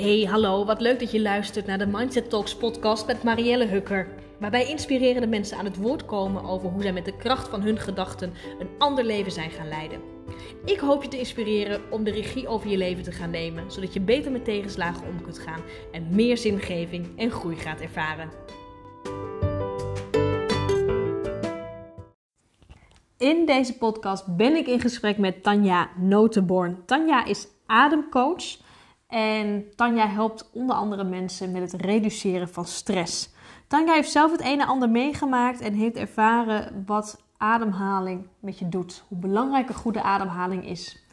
Hey, hallo, wat leuk dat je luistert naar de Mindset Talks podcast met Marielle Hukker. Waarbij inspirerende mensen aan het woord komen over hoe zij met de kracht van hun gedachten een ander leven zijn gaan leiden. Ik hoop je te inspireren om de regie over je leven te gaan nemen, zodat je beter met tegenslagen om kunt gaan en meer zingeving en groei gaat ervaren. In deze podcast ben ik in gesprek met Tanja Notenborn. Tanja is ademcoach en Tanja helpt onder andere mensen met het reduceren van stress. Tanja heeft zelf het een en ander meegemaakt en heeft ervaren wat ademhaling met je doet. Hoe belangrijk een goede ademhaling is.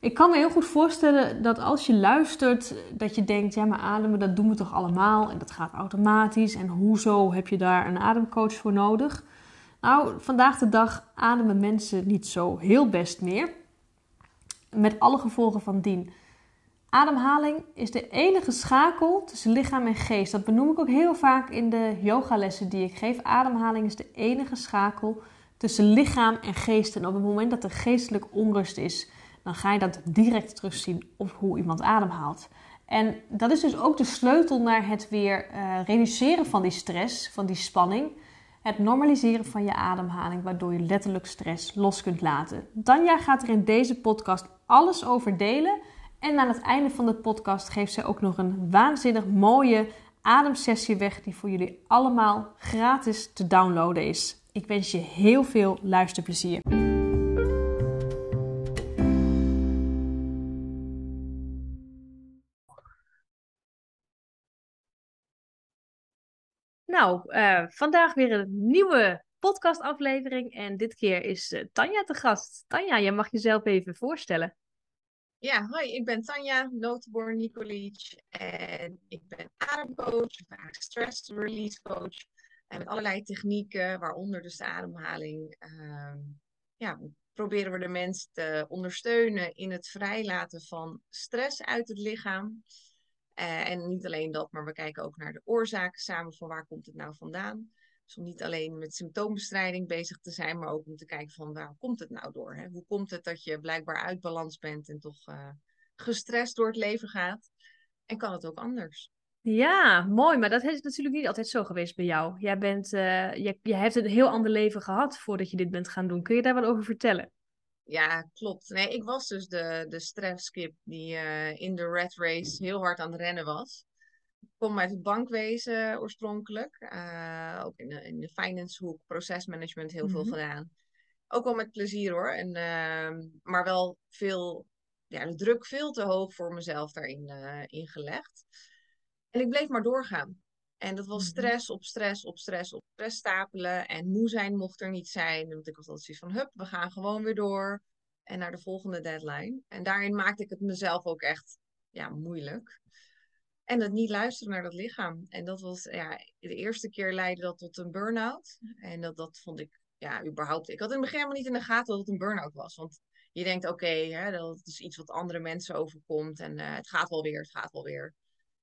Ik kan me heel goed voorstellen dat als je luistert, dat je denkt: ja, maar ademen, dat doen we toch allemaal en dat gaat automatisch. En hoezo heb je daar een ademcoach voor nodig? Nou, vandaag de dag ademen mensen niet zo heel best meer. Met alle gevolgen van dien. Ademhaling is de enige schakel tussen lichaam en geest. Dat benoem ik ook heel vaak in de yogalessen die ik geef. Ademhaling is de enige schakel tussen lichaam en geest. En op het moment dat er geestelijk onrust is, dan ga je dat direct terugzien op hoe iemand ademhaalt. En dat is dus ook de sleutel naar het weer uh, reduceren van die stress, van die spanning. Het normaliseren van je ademhaling, waardoor je letterlijk stress los kunt laten. Tanja gaat er in deze podcast alles over delen. En aan het einde van de podcast geeft zij ook nog een waanzinnig mooie ademsessie weg, die voor jullie allemaal gratis te downloaden is. Ik wens je heel veel luisterplezier. Nou, uh, vandaag weer een nieuwe podcastaflevering en dit keer is uh, Tanja te gast. Tanja, jij mag jezelf even voorstellen. Ja, hoi, ik ben Tanja Notenborn Nikolic en ik ben ademcoach, stress release coach. En met allerlei technieken, waaronder dus de ademhaling, uh, ja, proberen we de mensen te ondersteunen in het vrijlaten van stress uit het lichaam. Uh, en niet alleen dat, maar we kijken ook naar de oorzaken samen van waar komt het nou vandaan. Dus om niet alleen met symptoombestrijding bezig te zijn, maar ook om te kijken van waar komt het nou door? Hè? Hoe komt het dat je blijkbaar uit balans bent en toch uh, gestrest door het leven gaat? En kan het ook anders? Ja, mooi. Maar dat is natuurlijk niet altijd zo geweest bij jou. Jij, bent, uh, hebt een heel ander leven gehad voordat je dit bent gaan doen. Kun je daar wat over vertellen? Ja, klopt. Nee, ik was dus de, de stresskip die uh, in de red race heel hard aan het rennen was kom uit het bankwezen oorspronkelijk. Uh, ook in de, in de finance hoek, procesmanagement heel veel mhm. gedaan. Ook wel met plezier hoor. En, uh, maar wel veel, ja, de druk veel te hoog voor mezelf daarin uh, ingelegd. En ik bleef maar doorgaan. En dat was mhm. stress op stress op stress op stress stapelen. En moe zijn mocht er niet zijn. Want ik was altijd zoiets van, hup, we gaan gewoon weer door. En naar de volgende deadline. En daarin maakte ik het mezelf ook echt ja, moeilijk. En het niet luisteren naar dat lichaam. En dat was, ja, de eerste keer leidde dat tot een burn-out. En dat, dat vond ik, ja, überhaupt. Ik had in het begin helemaal niet in de gaten dat het een burn-out was. Want je denkt, oké, okay, dat is iets wat andere mensen overkomt. En uh, het gaat wel weer, het gaat wel weer.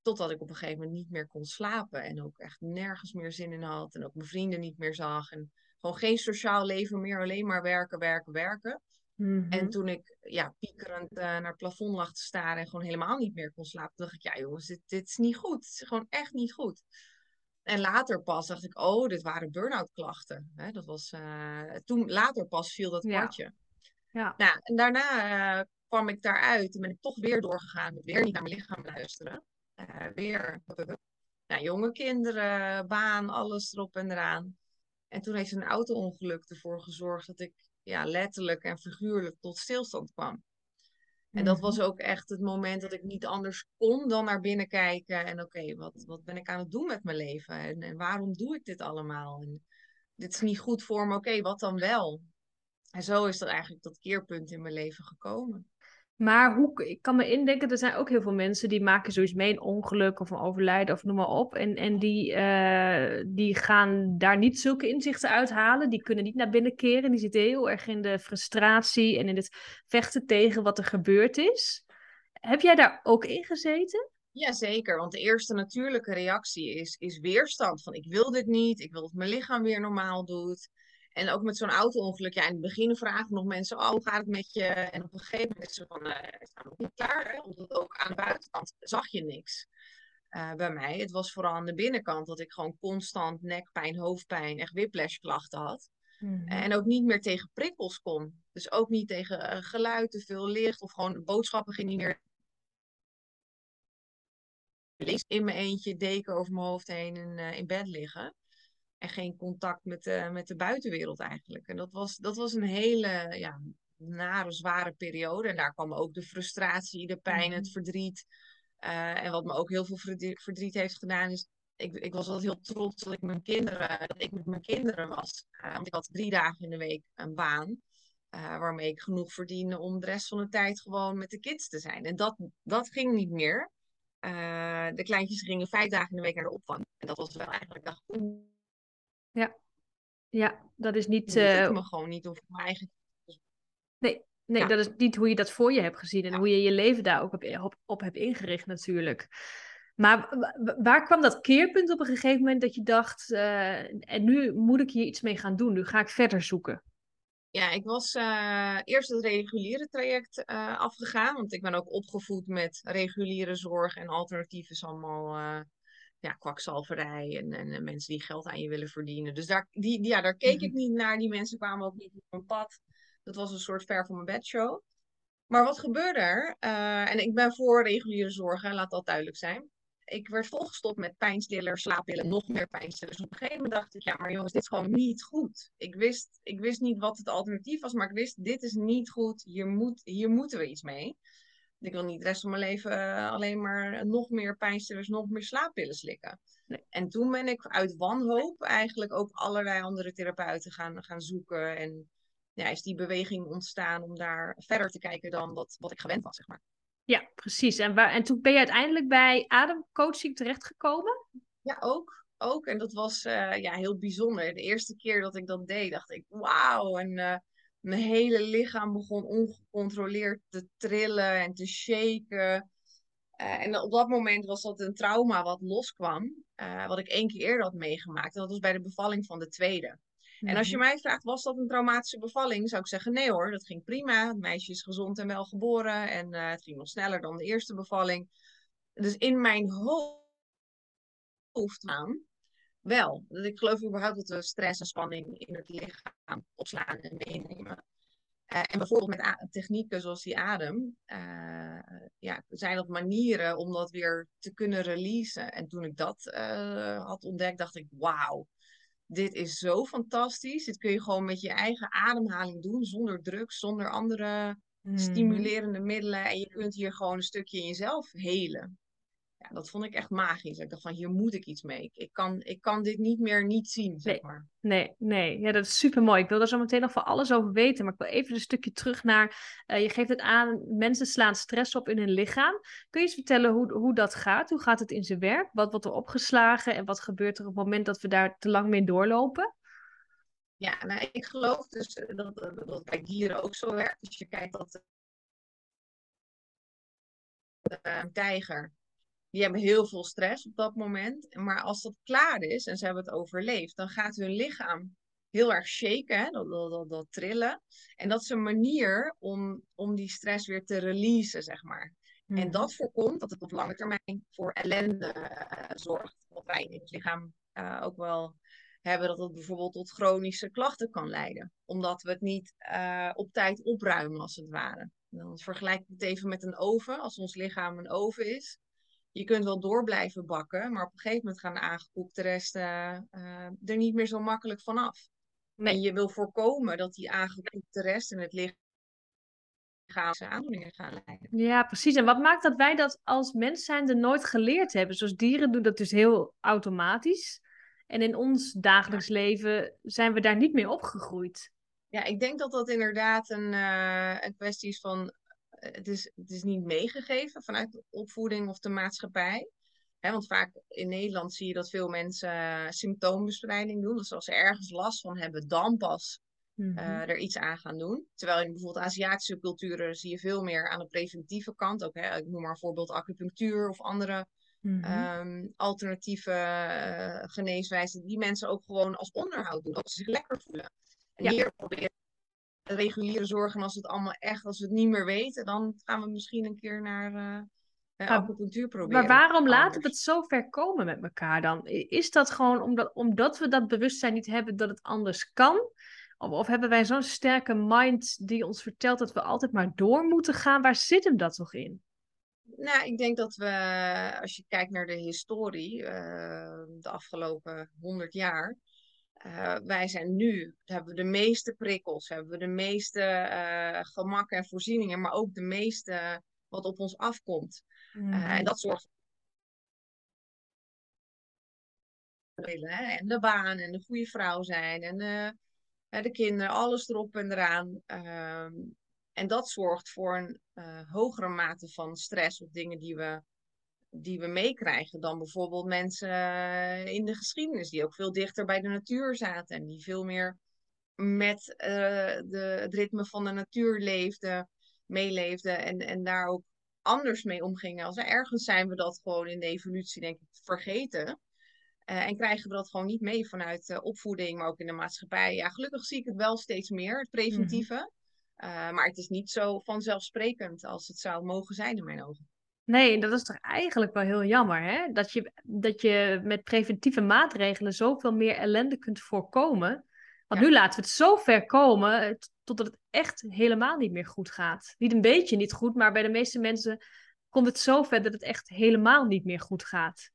Totdat ik op een gegeven moment niet meer kon slapen. En ook echt nergens meer zin in had. En ook mijn vrienden niet meer zag. En gewoon geen sociaal leven meer. Alleen maar werken, werken, werken. En mhm. toen ik ja, piekerend uh, naar het plafond lag te staren en gewoon helemaal niet meer kon slapen, dacht ik, ja jongens, dit, dit is niet goed. Het is gewoon echt niet goed. En later pas dacht ik, oh, dit waren burn-out klachten. Hè, dat was, uh, toen, later pas viel dat kwartje. Ja. ja. Nou, en daarna uh, kwam ik daaruit en ben ik toch weer doorgegaan. Met weer niet naar mijn lichaam luisteren. weer nou, jonge kinderen, baan, alles erop en eraan. En toen heeft een auto-ongeluk ervoor gezorgd dat ik ja, letterlijk en figuurlijk tot stilstand kwam. En dat was mhm. ook echt het moment dat ik niet anders kon dan naar binnen kijken. En oké, wat, wat ben ik aan het doen met mijn leven? En, en waarom doe ik dit allemaal? En dit is niet goed voor me. Oké, wat dan wel? En zo is er eigenlijk dat keerpunt in mijn leven gekomen. Maar hoe, ik kan me indenken, er zijn ook heel veel mensen die maken zoiets mee, een ongeluk of een overlijden of noem maar op. En, en die, uh, die gaan daar niet zulke inzichten uithalen. Die kunnen niet naar binnen keren. Die zitten heel erg in de frustratie en in het vechten tegen wat er gebeurd is. Heb jij daar ook in gezeten? Jazeker, want de eerste natuurlijke reactie is, is weerstand. Van ik wil dit niet, ik wil dat mijn lichaam weer normaal doet. En ook met zo'n auto-ongeluk, ja, in het begin vragen nog mensen, oh, hoe gaat het met je? En op een gegeven moment is ze van, uh, sta nog niet klaar, hè? omdat ook aan de buitenkant zag je niks uh, bij mij. Het was vooral aan de binnenkant dat ik gewoon constant nekpijn, hoofdpijn, echt whiplash-klachten had. Mm En ook niet meer tegen prikkels kon. Dus ook niet tegen uh, geluid, te veel licht of gewoon boodschappen ging niet meer in mijn eentje deken over mijn hoofd heen en uh, in bed liggen. En geen contact met de, met de buitenwereld eigenlijk. En dat was, dat was een hele ja, nare, zware periode. En daar kwam ook de frustratie, de pijn, het mhm. verdriet. Uh, en wat me ook heel veel verdriet heeft gedaan, is ik, ik, was altijd heel trots dat ik, mijn kinderen, dat ik met mijn kinderen was. Uh, want ik had drie dagen in de week een baan. Uh, waarmee ik genoeg verdiende om de rest van de tijd gewoon met de kids te zijn. En dat, dat ging niet meer. de kleintjes gingen vijf dagen in de week naar de opvang. En dat was wel eigenlijk, dacht ja, ja dat is niet. Dat uh, me gewoon niet over mijn eigen. Nee, nee dat is niet hoe je dat voor je hebt gezien en hoe je je leven daar ook op, op, hebt ingericht, natuurlijk. Maar waar kwam dat keerpunt op een gegeven moment dat je dacht: uh, en nu moet ik hier iets mee gaan doen, nu ga ik verder zoeken? Ja, ik was uh, eerst het reguliere traject afgegaan, want ik ben ook opgevoed met reguliere zorg en alternatief is allemaal ja, kwakzalverij en, en, mensen die geld aan je willen verdienen. Dus daar, die, ja, daar keek ik mhm. niet naar. Die mensen kwamen ook niet op mijn pad. Dat was een soort ver van mijn bedshow. Maar wat gebeurde er? Uh, en ik ben voor reguliere zorg, laat dat duidelijk zijn. Ik werd volgestopt met pijnstillers, slaappillen, nog meer pijnstillers. Op een gegeven moment dacht ik, ja, maar jongens, dit is gewoon niet goed. Ik wist, ik wist niet wat het alternatief was, maar ik wist, dit is niet goed. Hier, moet, hier moeten we iets mee. Ik wil niet de rest van mijn leven eh, alleen maar nog meer pijnstillers, nog meer slaappillen slikken. Nee. En toen ben ik uit wanhoop eigenlijk ook allerlei andere therapeuten gaan, gaan zoeken. En ja, is die beweging ontstaan om daar verder te kijken dan wat, wat ik gewend was, zeg maar. Ja, precies. En, waar, en toen ben je uiteindelijk bij ademcoaching terechtgekomen? Ja, ook. Ook. En dat was uh, ja, heel bijzonder. De eerste keer dat ik dat deed, dacht ik, wauw. En uh, mijn hele lichaam begon ongecontroleerd te trillen en te shaken. Uh, en op dat moment was dat een trauma wat loskwam, uh, wat ik één keer eerder had meegemaakt. En dat was bij de bevalling van de tweede. En als je mhm. mij vraagt, was dat een traumatische bevalling? Zou ik zeggen, nee hoor, dat ging prima. Het meisje is gezond en wel geboren. En uh, het ging nog sneller dan de eerste bevalling. Dus in mijn hoofd aan wel. Ik geloof überhaupt dat we stress en spanning in het lichaam opslaan en meenemen. Uh, en bijvoorbeeld met technieken zoals die adem, uh, ja, zijn dat manieren om dat weer te kunnen releasen. En toen ik dat uh, had ontdekt, dacht ik, wauw, dit is zo fantastisch. Dit kun je gewoon met je eigen ademhaling doen, zonder druk, zonder andere mhm. stimulerende middelen. En je kunt hier gewoon een stukje in jezelf helen ja, dat vond ik echt magisch. Ik dacht van, hier moet ik iets mee. Ik kan, ik kan dit niet meer niet zien, zeg nee, maar. Nee, nee. Ja, dat is super mooi. Ik wil daar zo meteen nog van alles over weten. Maar ik wil even een stukje terug naar, uh, je geeft het aan, mensen slaan stress op in hun lichaam. Kun je eens vertellen hoe, hoe dat gaat? Hoe gaat het in zijn werk? Wat wordt er opgeslagen? En wat gebeurt er op het moment dat we daar te lang mee doorlopen? Ja, nou, ik geloof dus dat, dat, dat bij dieren ook zo werkt. Als je kijkt dat een tijger die hebben heel veel stress op dat moment. Maar als dat klaar is en ze hebben het overleefd, dan gaat hun lichaam heel erg shaken, hè? Dat, dat, dat, trillen. En dat is een manier om, om die stress weer te releasen, zeg maar. En hmm. dat voorkomt dat het op lange termijn voor ellende uh, zorgt. Wat wij in het lichaam uh, ook wel hebben, dat het bijvoorbeeld tot chronische klachten kan leiden. Omdat we het niet uh, op tijd opruimen, als het ware. Dan vergelijk ik het even met een oven. Als ons lichaam een oven is, je kunt wel door blijven bakken, maar op een gegeven moment gaan de aangekoekte resten uh, er niet meer zo makkelijk vanaf. Nee. En je wil voorkomen dat die aangekoekte resten het lichaam aandoeningen gaan leiden. Ja, precies. En wat maakt dat wij dat als mens er nooit geleerd hebben? Zoals dieren doen dat dus heel automatisch. En in ons dagelijks leven zijn we daar niet mee opgegroeid. Ja, ik denk dat dat inderdaad een, uh, een kwestie is van het, is, het is niet meegegeven vanuit de opvoeding of de maatschappij. want vaak in Nederland zie je dat veel mensen uh, symptoombestrijding doen. Dus als ze ergens last van hebben, dan pas mm er iets aan gaan doen. Terwijl in bijvoorbeeld Aziatische culturen zie je veel meer aan de preventieve kant. Ook, hè, ik noem maar een voorbeeld acupunctuur of andere mhm. ehm, alternatieve uh, geneeswijzen. Die mensen ook gewoon als onderhoud doen, als ze zich lekker voelen. En hier proberen reguliere zorg. En als het allemaal echt, als we het niet meer weten, dan gaan we misschien een keer naar uh, acupunctuur proberen. Maar waarom laten we het zo ver komen met elkaar dan? Is dat gewoon omdat, omdat we dat bewustzijn niet hebben dat het anders kan? Of, of hebben wij zo'n sterke mind die ons vertelt dat we altijd maar door moeten gaan? Waar zit hem dat toch in? Nou, ik denk dat we, als je kijkt naar de historie, uh, de afgelopen honderd jaar, uh, wij zijn nu, hebben we de meeste prikkels, hebben we de meeste uh, gemakken en voorzieningen, maar ook de meeste wat op ons afkomt. Mm. en dat zorgt en de baan en de goede vrouw zijn en de, de kinderen, alles erop en eraan. Ehm, en dat zorgt voor een hogere mate van stress of dingen die we, die we meekrijgen dan bijvoorbeeld mensen uh, in de geschiedenis, die ook veel dichter bij de natuur zaten en die veel meer met uh, de, het ritme van de natuur leefden, meeleefden en, en daar ook anders mee omgingen. Als ergens zijn we dat gewoon in de evolutie, denk ik, vergeten. en krijgen we dat gewoon niet mee vanuit opvoeding, maar ook in de maatschappij. Ja, gelukkig zie ik het wel steeds meer, het preventieve. Mm uh, maar het is niet zo vanzelfsprekend als het zou mogen zijn in mijn ogen. Nee, dat is toch eigenlijk wel heel jammer, hè? Dat je, dat je met preventieve maatregelen zoveel meer ellende kunt voorkomen. Want nu laten we het zo ver komen totdat het echt helemaal niet meer goed gaat. Niet een beetje niet goed, maar bij de meeste mensen komt het zo ver dat het echt helemaal niet meer goed gaat.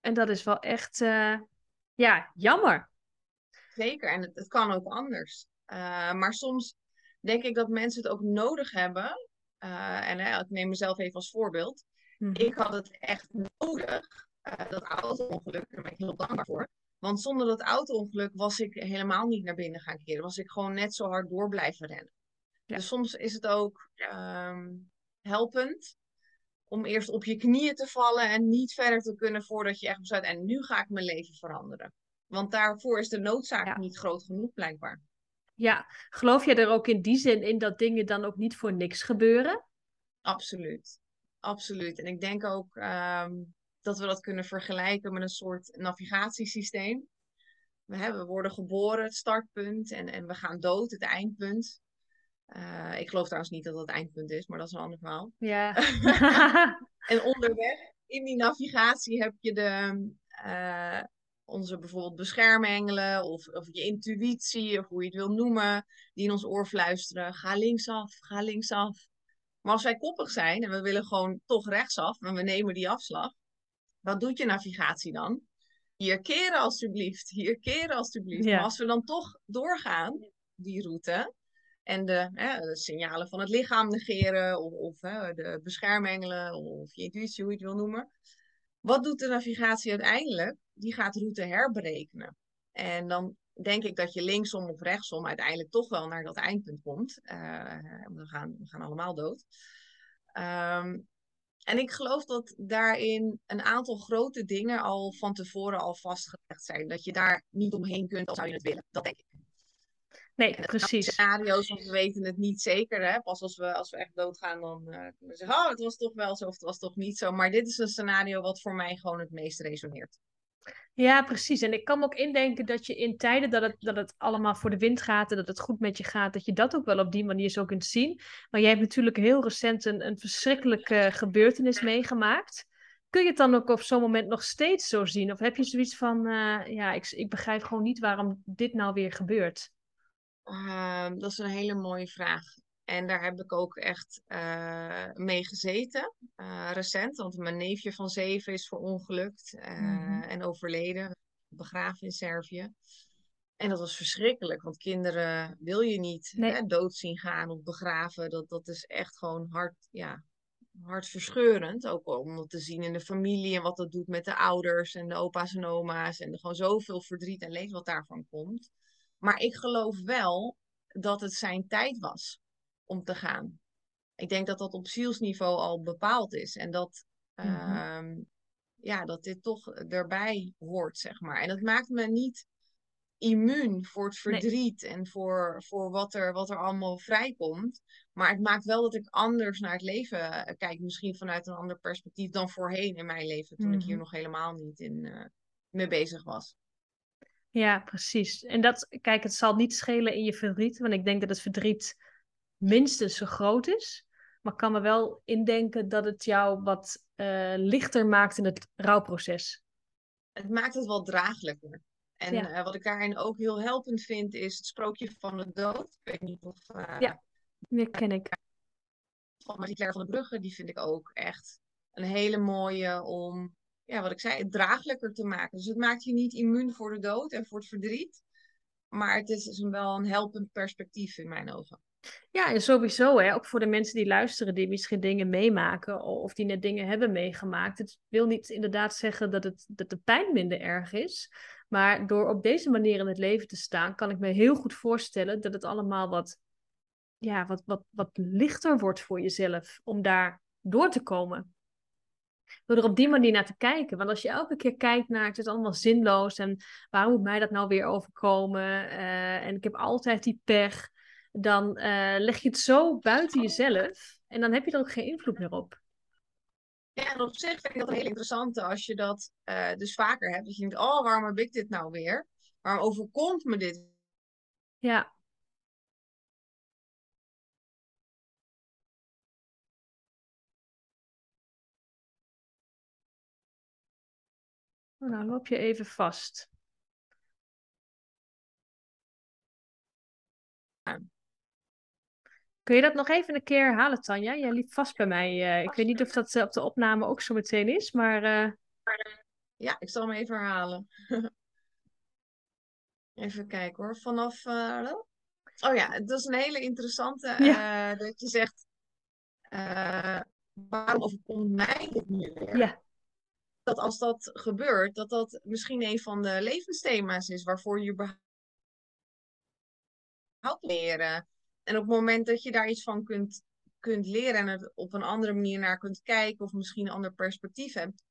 En dat is wel echt, uh, ja, jammer. Zeker, en het, het kan ook anders. Uh, maar soms denk ik dat mensen het ook nodig hebben. Uh, en uh, ik neem mezelf even als voorbeeld. Mm. Ik had het echt nodig, dat auto-ongeluk, daar ben ik heel dankbaar voor. Want zonder dat auto-ongeluk was ik helemaal niet naar binnen gaan keren. Was ik gewoon net zo hard door blijven rennen. Ja. Dus soms is het ook um, helpend om eerst op je knieën te vallen en niet verder te kunnen voordat je echt besluit. En nu ga ik mijn leven veranderen. Want daarvoor is de noodzaak niet groot genoeg, blijkbaar. Ja, geloof je er ook in die zin in dat dingen dan ook niet voor niks gebeuren? Absoluut. Absoluut. En ik denk ook um, dat we dat kunnen vergelijken met een soort navigatiesysteem. We, hebben, we worden geboren, het startpunt, en, en we gaan dood, het eindpunt. Uh, ik geloof trouwens niet dat dat het eindpunt is, maar dat is een ander verhaal. Ja. en onderweg in die navigatie heb je de, uh, onze bijvoorbeeld beschermengelen of, of je intuïtie of hoe je het wil noemen, die in ons oor fluisteren, ga linksaf, ga linksaf. Maar als wij koppig zijn en we willen gewoon toch rechtsaf en we nemen die afslag, wat doet je navigatie dan? Hier keren alstublieft, hier keren alstublieft. Maar als we dan toch doorgaan, die route, en de, hè, de, signalen van het lichaam negeren, of, of hè, de beschermengelen, of je intuïtie, hoe je het wil noemen. Wat doet de navigatie uiteindelijk? die gaat route herberekenen. En dan denk ik dat je linksom of rechtsom uiteindelijk toch wel naar dat eindpunt komt. Uh, we, gaan, we gaan allemaal dood. Um, en ik geloof dat daarin een aantal grote dingen al van tevoren al vastgelegd zijn. Dat je daar niet omheen kunt als zou je het willen. Dat denk ik. Nee, precies. Scenario's, want we weten het niet zeker. Hè? Pas als we, als we echt doodgaan, dan uh, kunnen we zeggen: Oh, het was toch wel zo of het was toch niet zo. Maar dit is een scenario wat voor mij gewoon het meest resoneert. Ja, precies. En ik kan me ook indenken dat je in tijden dat het, dat het allemaal voor de wind gaat en dat het goed met je gaat, dat je dat ook wel op die manier zo kunt zien. Maar jij hebt natuurlijk heel recent een, een verschrikkelijke gebeurtenis meegemaakt. Kun je het dan ook op zo'n moment nog steeds zo zien? Of heb je zoiets van, uh, ja, ik, ik begrijp gewoon niet waarom dit nou weer gebeurt? Uh, dat is een hele mooie vraag. En daar heb ik ook echt uh, mee gezeten, uh, recent. Want mijn neefje van zeven is verongelukt uh, mm-hmm. en overleden, begraven in Servië. En dat was verschrikkelijk, want kinderen wil je niet nee. hè, dood zien gaan of begraven. Dat, dat is echt gewoon hard, ja, hartverscheurend. Ook om dat te zien in de familie en wat dat doet met de ouders en de opa's en oma's. En gewoon zoveel verdriet en leed wat daarvan komt. Maar ik geloof wel dat het zijn tijd was om te gaan. Ik denk dat dat op zielsniveau al bepaald is. En dat, mm ja, dat dit toch erbij hoort, zeg maar. En dat maakt me niet immuun voor het verdriet en voor, voor wat, er, wat er allemaal vrijkomt. Maar het maakt wel dat ik anders naar het leven eh, kijk. Misschien vanuit een ander perspectief dan voorheen in mijn leven. Toen ik hier mhm. nog helemaal niet in, uh, mee bezig was. Ja, precies. En dat, kijk, het zal niet schelen in je verdriet, want ik denk dat het verdriet minstens zo groot is. Maar ik kan me wel indenken dat het jou wat uh, lichter maakt in het rouwproces. Het maakt het wel draaglijker. En ja. uh, wat ik daarin ook heel helpend vind, is het sprookje van de dood. Ik weet niet of... Uh, ja, die ken ik. Van Marie-Claire van der Brugge, die vind ik ook echt een hele mooie om, ja, wat ik zei, het draaglijker te maken. Dus het maakt je niet immuun voor de dood en voor het verdriet. Maar het is dus wel een helpend perspectief in mijn ogen. Ja, en sowieso, hè, ook voor de mensen die luisteren, die misschien dingen meemaken of die net dingen hebben meegemaakt. Het wil niet inderdaad zeggen dat, het, dat de pijn minder erg is. Maar door op deze manier in het leven te staan, kan ik me heel goed voorstellen dat het allemaal wat, ja, wat, wat, wat lichter wordt voor jezelf om daar door te komen. Door er op die manier naar te kijken. Want als je elke keer kijkt naar het is allemaal zinloos en waarom moet mij dat nou weer overkomen? Uh, en ik heb altijd die pech dan uh, leg je het zo buiten jezelf en dan heb je er ook geen invloed meer op. Ja, en op zich vind ik dat heel interessante als je dat uh, dus vaker hebt. Dat je denkt, oh, waarom heb ik dit nou weer? Waarom overkomt me dit? Ja. Nou, loop je even vast. Kun je dat nog even een keer herhalen, Tanja? Jij liep vast bij mij. Uh, ik weet niet of dat uh, op de opname ook zo meteen is, maar... Uh... Ja, ik zal hem even herhalen. even kijken hoor. Vanaf... Oh ja, het is een hele interessante. Ja. dat je zegt... waarom overkomt mij dit nu weer? Ja. Dat als dat gebeurt, dat dat misschien een van de levensthema's is waarvoor je überhaupt leren en op het moment dat je daar iets van kunt, kunt leren en er op een andere manier naar kunt kijken, of misschien een ander perspectief hebt,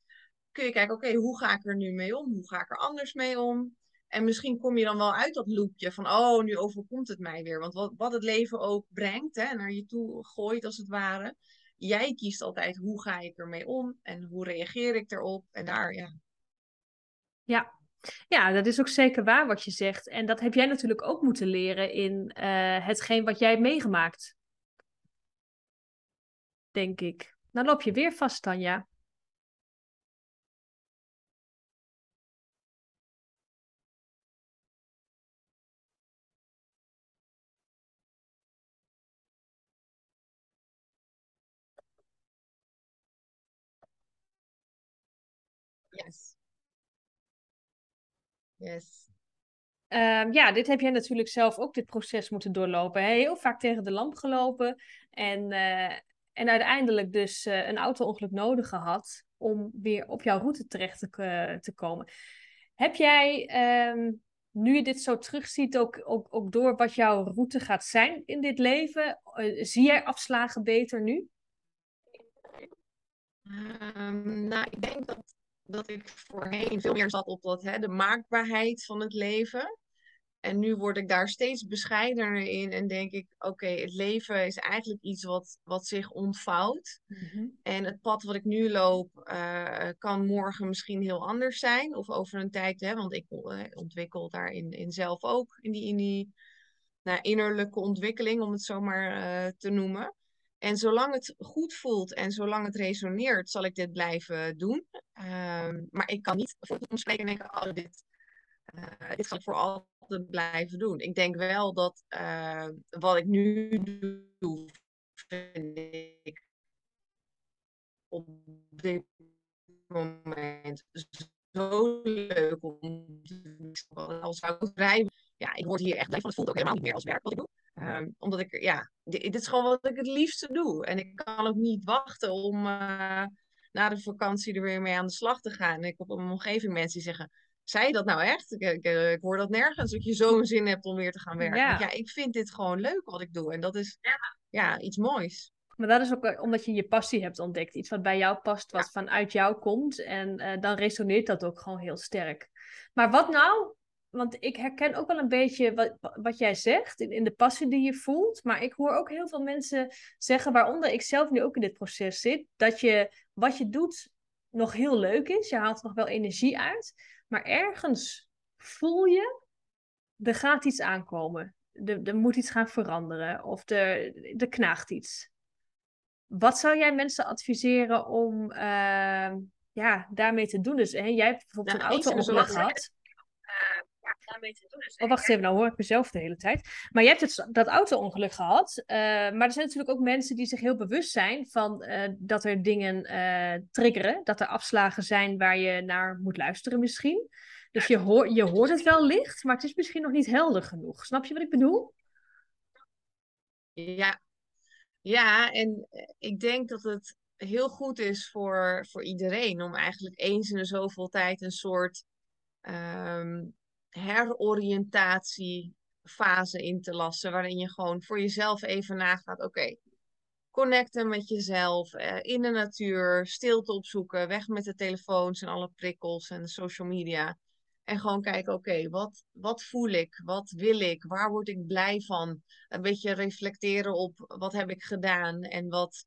kun je kijken, oké, hoe ga ik er nu mee om? Hoe ga ik er anders mee om? En misschien kom je dan wel uit dat loopje van, oh, nu overkomt het mij weer. Want wat, wat het leven ook brengt, hè, naar je toe gooit als het ware. Jij kiest altijd, hoe ga ik ermee om? En hoe reageer ik erop? En daar, ja. Ja, ja, dat is ook zeker waar wat je zegt. En dat heb jij natuurlijk ook moeten leren in uh, hetgeen wat jij hebt meegemaakt. Denk ik. Dan loop je weer vast, Tanja. Yes. Yes. Um, ja, dit heb jij natuurlijk zelf ook dit proces moeten doorlopen. Hè? Heel vaak tegen de lamp gelopen en, uh, en uiteindelijk dus uh, een auto-ongeluk nodig gehad om weer op jouw route terecht te, uh, te komen. Heb jij, um, nu je dit zo terugziet, ook, ook, ook door wat jouw route gaat zijn in dit leven? zie jij afslagen beter nu? Um, nou, ik denk dat dat ik voorheen veel meer zat op dat, hè, de maakbaarheid van het leven. En nu word ik daar steeds bescheidener in en denk ik, oké, het leven is eigenlijk iets wat, wat zich ontvouwt. Mhm. En het pad wat ik nu loop, uh, kan morgen misschien heel anders zijn. Of over een tijd, hè, want ik uh, ontwikkel daarin in zelf ook, in die, in die nou, innerlijke ontwikkeling, om het zo maar uh, te noemen. En zolang het goed voelt en zolang het resoneert, zal ik dit blijven doen. Um, maar ik kan niet voor de toekomst en denken, oh, dit, uh, dit zal ik voor altijd blijven doen. Ik denk wel dat uh, wat ik nu doe, vind ik op dit moment zo leuk om als zou rijden. Ja, ik word hier echt blij van. Het voelt ook helemaal niet meer als werk wat ik doe. Um, omdat ik, ja, dit, is gewoon wat ik het liefste doe. En ik kan ook niet wachten om uh, na de vakantie er weer mee aan de slag te gaan. En ik heb op mijn omgeving mensen die zeggen, zei je dat nou echt? Ik, ik, ik hoor dat nergens, dat je zo'n zin hebt om weer te gaan werken. Ja. ja. ik vind dit gewoon leuk wat ik doe. En dat is ja, ja iets moois. Maar dat is ook eh, omdat je je passie hebt ontdekt. Iets wat bij jou past, wat vanuit jou komt. En uh, dan resoneert dat ook gewoon heel sterk. Maar wat nou want ik herken ook wel een beetje wat, wat jij zegt in, in, de passie die je voelt. Maar ik hoor ook heel veel mensen zeggen, waaronder ik zelf nu ook in dit proces zit, dat je wat je doet nog heel leuk is. Je haalt er nog wel energie uit. Maar ergens voel je, er gaat iets aankomen. Er, er moet iets gaan veranderen of er, er knaagt iets. Wat zou jij mensen adviseren om uh, ja, daarmee te doen? Dus hè, jij hebt bijvoorbeeld Nou, een auto-ongeluk gehad. Ja, daarmee te doen is. Oh, wacht even, nou hoor ik mezelf de hele tijd. Maar je hebt het, dat auto-ongeluk gehad. eh, maar er zijn natuurlijk ook mensen die zich heel bewust zijn van eh, dat er dingen eh, triggeren. Dat er afslagen zijn waar je naar moet luisteren misschien. Dus je, hoor, je hoort het wel licht, maar het is misschien nog niet helder genoeg. Snap je wat ik bedoel? Ja, ja, en ik denk dat het heel goed is voor, voor iedereen om eigenlijk eens in de zoveel tijd een soort ehm heroriëntatiefase in te lassen, waarin je gewoon voor jezelf even nagaat, oké, connecten met jezelf, eh, in de natuur, stilte opzoeken, weg met de telefoons en alle prikkels en de social media. En gewoon kijken, oké, wat, wat voel ik? Wat wil ik? Waar word ik blij van? Een beetje reflecteren op wat heb ik gedaan en wat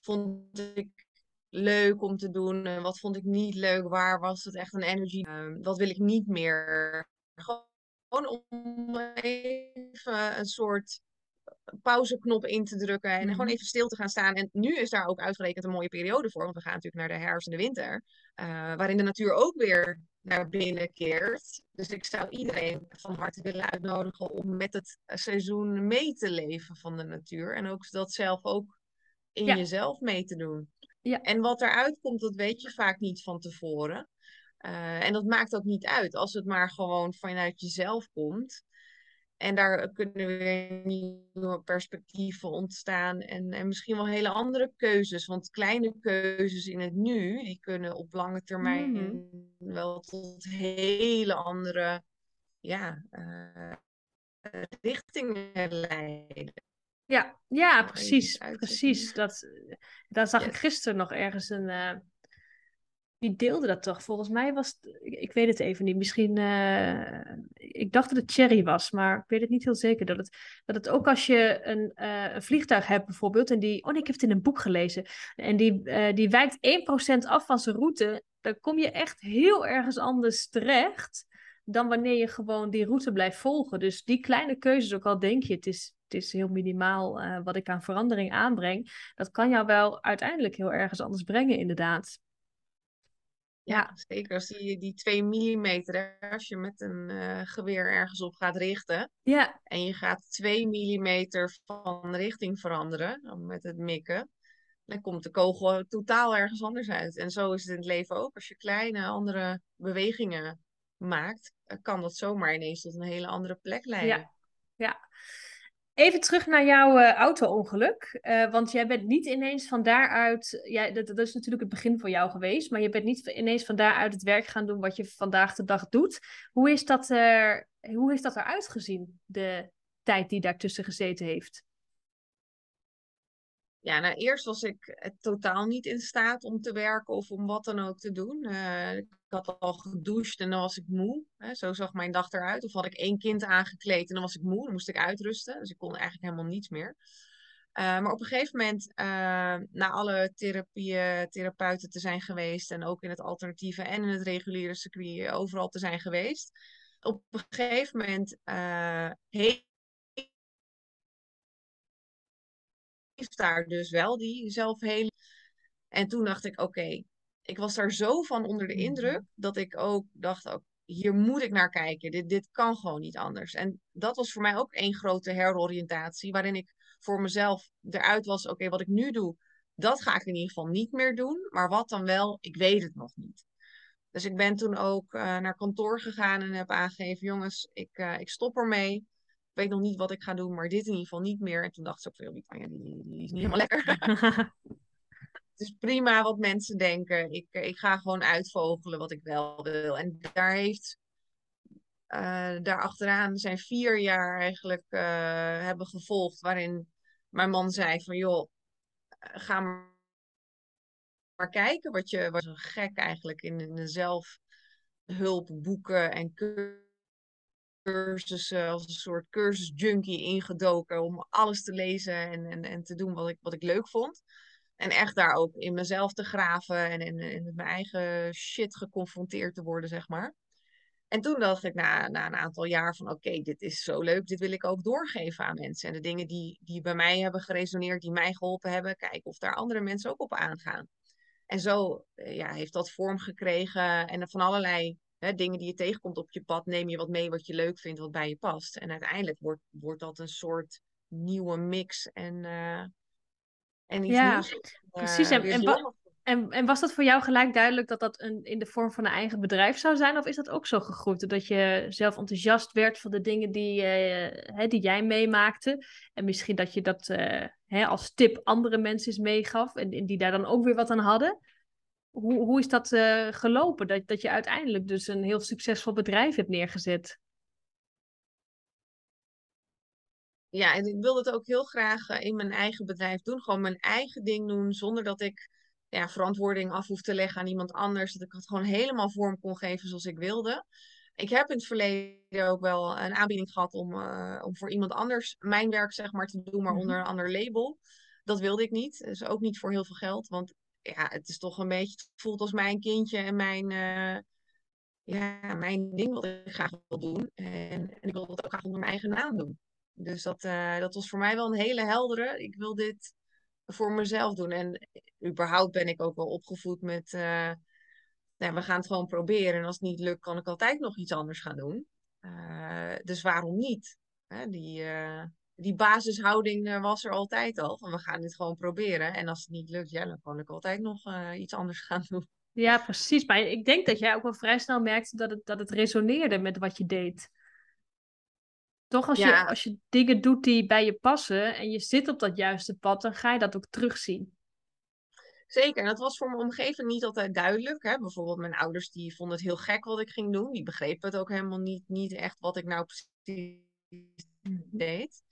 vond ik leuk om te doen en wat vond ik niet leuk? Waar was het echt een energy? Ehm, wat wil ik niet meer? Gewoon om even een soort pauzeknop in te drukken en Mhm. gewoon even stil te gaan staan. En nu is daar ook uitgerekend een mooie periode voor, want we gaan natuurlijk naar de herfst en de winter, eh, waarin de natuur ook weer naar binnen keert. Dus ik zou iedereen van harte willen uitnodigen om met het seizoen mee te leven van de natuur en ook dat zelf ook in Ja. jezelf mee te doen. Ja. En wat eruit komt, dat weet je vaak niet van tevoren. Eh, en dat maakt ook niet uit als het maar gewoon vanuit jezelf komt. En daar kunnen weer nieuwe perspectieven ontstaan en, en misschien wel hele andere keuzes. Want kleine keuzes in het nu, die kunnen op lange termijn Mhm. wel tot hele andere ja, eh, richtingen leiden. Ja, ja, precies. Precies. Dat, daar zag ik gisteren nog ergens een. eh, die deelde dat toch? Volgens mij was het. Ik, ik weet het even niet. Misschien. eh, ik dacht dat het Cherry was, maar ik weet het niet heel zeker. Dat het, dat het ook als je een, eh, een vliegtuig hebt, bijvoorbeeld. En die. Oh nee, ik heb het in een boek gelezen. En die, die wijkt 1% af van zijn route. Dan kom je echt heel ergens anders terecht. Dan wanneer je gewoon die route blijft volgen. Dus die kleine keuzes, ook al denk je, het is, het is heel minimaal eh, wat ik aan verandering aanbreng. Dat kan jou wel uiteindelijk heel ergens anders brengen, inderdaad. Ja, zeker. Als die, die 2 millimeter, als je met een eh, geweer ergens op gaat richten Ja, en je gaat 2 millimeter van richting veranderen, met het mikken, dan komt de kogel totaal ergens anders uit. En zo is het in het leven ook. Als je kleine andere bewegingen maakt, eh, kan dat zomaar ineens tot een hele andere plek leiden. ja, ja. Even terug naar jouw eh, auto-ongeluk. Eh, want jij bent niet ineens van daaruit. Ja, dat, dat is natuurlijk het begin voor jou geweest. Maar je bent niet ineens van daaruit het werk gaan doen wat je vandaag de dag doet. Hoe, is dat er, hoe heeft dat eruit gezien, de tijd die daartussen gezeten heeft? Ja, nou eerst was ik eh, totaal niet in staat om te werken of om wat dan ook te doen. Eh, ik had al gedoucht en dan was ik moe. Hè, zo zag mijn dag eruit. Of had ik één kind aangekleed en dan was ik moe. Dan moest ik uitrusten. Dus ik kon eigenlijk helemaal niets meer. Eh, maar op een gegeven moment, na alle therapieën, therapeuten te zijn geweest. En ook in het alternatieve en in het reguliere circuit overal te zijn geweest. Op een gegeven moment eh, daar dus wel die zelfheling. En toen dacht ik, oké, ik was daar zo van onder de Mhm. indruk dat ik ook dacht, ook, hier moet ik naar kijken. Dit, dit kan gewoon niet anders. En dat was voor mij ook één grote heroriëntatie, waarin ik voor mezelf eruit was, oké, wat ik nu doe, dat ga ik in ieder geval niet meer doen. Maar wat dan wel, ik weet het nog niet. Dus ik ben toen ook eh, naar kantoor gegaan en heb aangegeven, jongens, ik, eh, ik stop ermee. Ik weet nog niet wat ik ga doen, maar dit in ieder geval niet meer. En toen dacht ze ook van, joh, die, die, die is niet helemaal lekker. Het is prima wat mensen denken. Ik, eh, ik ga gewoon uitvogelen wat ik wel wil. En daar heeft, eh daar achteraan zijn vier jaar eigenlijk eh, hebben gevolgd, waarin mijn man zei van, joh, eh, ga maar kijken wat je, zo gek eigenlijk in, in de zelfhulpboeken en cursussen, als een soort cursusjunkie ingedoken om alles te lezen en, en, en te doen wat ik, wat ik leuk vond. En echt daar ook in mezelf te graven en, en, en met mijn eigen shit geconfronteerd te worden, zeg maar. En toen dacht ik na, na een aantal jaar van oké, dit is zo leuk, dit wil ik ook doorgeven aan mensen. En de dingen die, die bij mij hebben geresoneerd, die mij geholpen hebben, kijken of daar andere mensen ook op aangaan. En zo eh, ja, heeft dat vorm gekregen en van allerlei hè, dingen die je tegenkomt op je pad, neem je wat mee wat je leuk vindt, wat bij je past. En uiteindelijk wordt, wordt dat een soort nieuwe mix en, uh, en iets ja, nieuws. Precies. En, en, en, en, was dat voor jou gelijk duidelijk dat dat een, in de vorm van een eigen bedrijf zou zijn? Of is dat ook zo gegroeid? Dat je zelf enthousiast werd van de dingen die, uh, hè, die jij meemaakte. En misschien dat je dat uh, hè, als tip andere mensen eens meegaf. En, en, die daar dan ook weer wat aan hadden. Hoe, hoe is dat uh, gelopen? Dat, dat je uiteindelijk dus een heel succesvol bedrijf hebt neergezet? Ja, en ik wilde het ook heel graag in mijn eigen bedrijf doen. Gewoon mijn eigen ding doen, zonder dat ik ja, verantwoording af hoef te leggen aan iemand anders. Dat ik het gewoon helemaal vorm kon geven zoals ik wilde. Ik heb in het verleden ook wel een aanbieding gehad om, uh, om voor iemand anders mijn werk zeg maar, te doen, maar onder een ander label. Dat wilde ik niet. Dus ook niet voor heel veel geld. Want ja, het is toch een beetje, het voelt als mijn kindje en mijn, uh, ja, mijn ding wat ik graag wil doen. En, en ik wil dat ook graag onder mijn eigen naam doen. Dus dat, uh, dat was voor mij wel een hele heldere. Ik wil dit voor mezelf doen. En überhaupt ben ik ook wel opgevoed met, uh, nou, we gaan het gewoon proberen. En als het niet lukt, kan ik altijd nog iets anders gaan doen. Dus waarom niet? Hè, die, die basishouding was er altijd al. Van we gaan dit gewoon proberen. En als het niet lukt, ja, dan kan ik altijd nog iets anders gaan doen. Ja, precies. Maar ik denk dat jij ook wel vrij snel merkte dat het, dat het resoneerde met wat je deed. Toch als, je, als je dingen doet die bij je passen en je zit op dat juiste pad, dan ga je dat ook terugzien. Zeker, en dat was voor mijn omgeving niet altijd duidelijk. Hè? Bijvoorbeeld mijn ouders die vonden het heel gek wat ik ging doen. Die begrepen het ook helemaal niet, niet echt wat ik nou precies deed.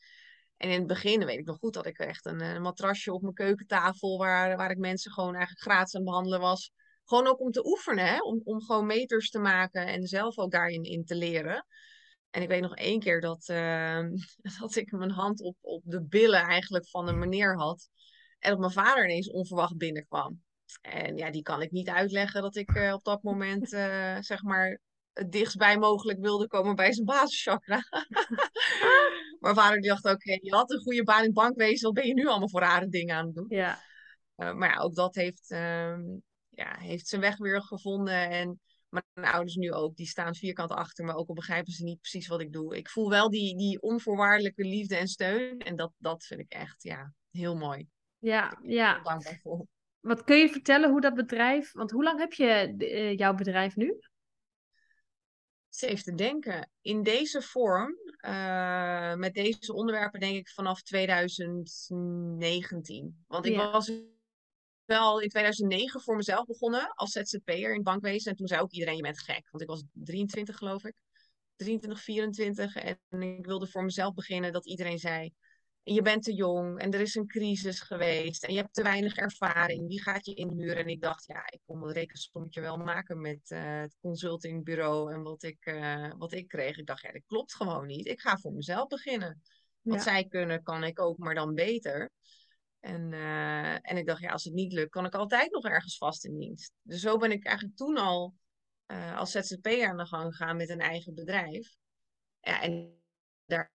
En in het begin weet ik nog goed dat ik echt een, een matrasje op mijn keukentafel, waar, waar ik mensen gewoon eigenlijk gratis aan behandelen was. Gewoon ook om te oefenen, hè? Om, om gewoon meters te maken en zelf ook daarin in te leren. En ik weet nog één keer dat, uh, dat ik mijn hand op, op de billen eigenlijk van een meneer had. En dat mijn vader ineens onverwacht binnenkwam. En ja, die kan ik niet uitleggen dat ik uh, op dat moment, uh, zeg maar, het dichtstbij mogelijk wilde komen bij zijn basischakra. mijn vader die dacht ook, okay, je had een goede baan in bankwezen, wat ben je nu allemaal voor rare dingen aan het doen? Ja. Uh, maar ja, ook dat heeft, ja, heeft zijn weg weer gevonden. En mijn ouders nu ook, die staan vierkant achter me, ook al begrijpen ze niet precies wat ik doe. Ik voel wel die, die onvoorwaardelijke liefde en steun. En dat, dat vind ik echt ja, heel mooi. Ja, ja. dankbaar voor. Wat kun je vertellen hoe dat bedrijf, want hoe lang heb je uh, jouw bedrijf nu? Even te denken. In deze vorm, uh, met deze onderwerpen, denk ik vanaf 2019. Want ik ja. was wel in 2009 voor mezelf begonnen als ZZP'er in bankwezen. En toen zei ook iedereen, je bent gek. Want ik was 23 geloof ik. 23, 24. En ik wilde voor mezelf beginnen dat iedereen zei... Je bent te jong en er is een crisis geweest en je hebt te weinig ervaring. Wie gaat je inhuren? En ik dacht, ja, ik kon dat rekensommetje wel maken met uh, het consultingbureau en wat ik, uh, wat ik kreeg. Ik dacht, ja, dat klopt gewoon niet. Ik ga voor mezelf beginnen. Wat ja. zij kunnen, kan ik ook, maar dan beter. En, uh, en ik dacht, ja, als het niet lukt, kan ik altijd nog ergens vast in dienst. Dus zo ben ik eigenlijk toen al als ZZP'er aan de gang gegaan met een eigen bedrijf. Ja, en daar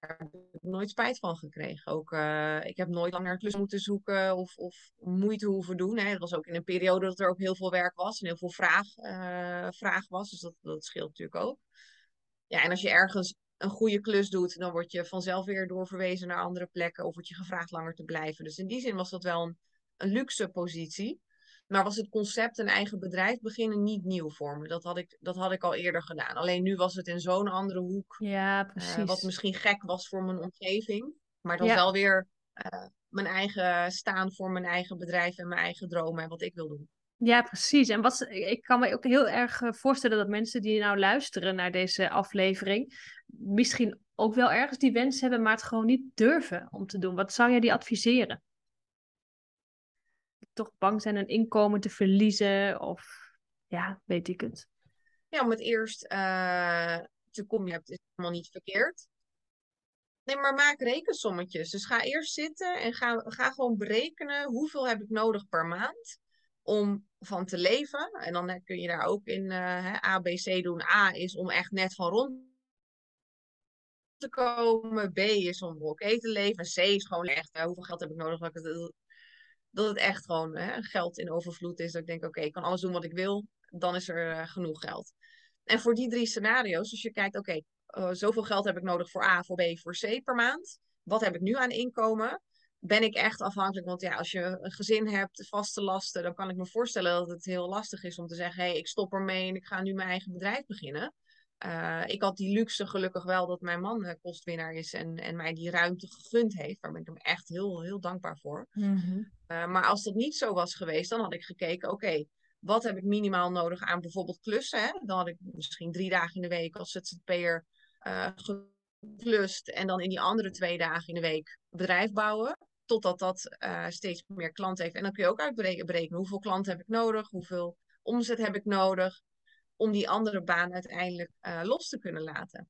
heb ik nooit spijt van gekregen. Ook, uh, ik heb nooit langer klus moeten zoeken of, of moeite hoeven doen. Hè. Het was ook in een periode dat er ook heel veel werk was en heel veel vraag, vraag was. Dus dat, dat scheelt natuurlijk ook. Ja, en als je ergens een goede klus doet, dan word je vanzelf weer doorverwezen naar andere plekken of word je gevraagd langer te blijven. Dus in die zin was dat wel een, een luxe positie. Maar was het concept een eigen bedrijf beginnen niet nieuw voor me. Dat had ik, dat had ik al eerder gedaan. Alleen nu was het in zo'n andere hoek. Ja, precies. Uh, wat misschien gek was voor mijn omgeving. Maar dan ja. wel weer uh, mijn eigen staan voor mijn eigen bedrijf en mijn eigen dromen en wat ik wil doen. Ja, precies. En wat, ik kan me ook heel erg eh, voorstellen dat mensen die nou luisteren naar deze aflevering, misschien ook wel ergens die wens hebben, maar het gewoon niet durven om te doen. Wat zou jij die adviseren? Toch bang zijn een inkomen te verliezen of ja, weet ik het. Ja, om het eerst uh, te komen hebt is helemaal niet verkeerd. Nee, maar maak rekensommetjes. Dus ga eerst zitten en ga, ga gewoon berekenen hoeveel heb ik nodig per maand om van te leven. En dan kun je daar ook in uh, A, B, C doen. A is om echt net van rond te komen. B is om oké te leven. En C is gewoon echt, hoeveel geld heb ik nodig dat, het, dat het echt gewoon hè, geld in overvloed is. Dat ik denk, oké, ik kan alles doen wat ik wil. Dan is er uh, genoeg geld. En voor die drie scenario's, als je kijkt, oké, zoveel geld heb ik nodig voor A, voor B, voor C per maand. Wat heb ik nu aan inkomen? ben ik echt afhankelijk. Want ja, als je een gezin hebt, vaste lasten, dan kan ik me voorstellen dat het heel lastig is om te zeggen: hé, hey, ik stop ermee en ik ga nu mijn eigen bedrijf beginnen. Uh, ik had die luxe gelukkig wel dat mijn man uh, kostwinnaar is en, en mij die ruimte gegund heeft. Daar ben ik hem echt heel, heel dankbaar voor. Mm-hmm. Uh, maar als dat niet zo was geweest, dan had ik gekeken: oké, okay, wat heb ik minimaal nodig aan bijvoorbeeld klussen? Hè? Dan had ik misschien drie dagen in de week als ZZP'er geklust en dan in die andere twee dagen in de week bedrijf bouwen totdat dat uh, steeds meer klanten heeft. En dan kun je ook uitberekenen hoeveel klanten heb ik nodig, hoeveel omzet heb ik nodig, om die andere baan uiteindelijk uh, los te kunnen laten.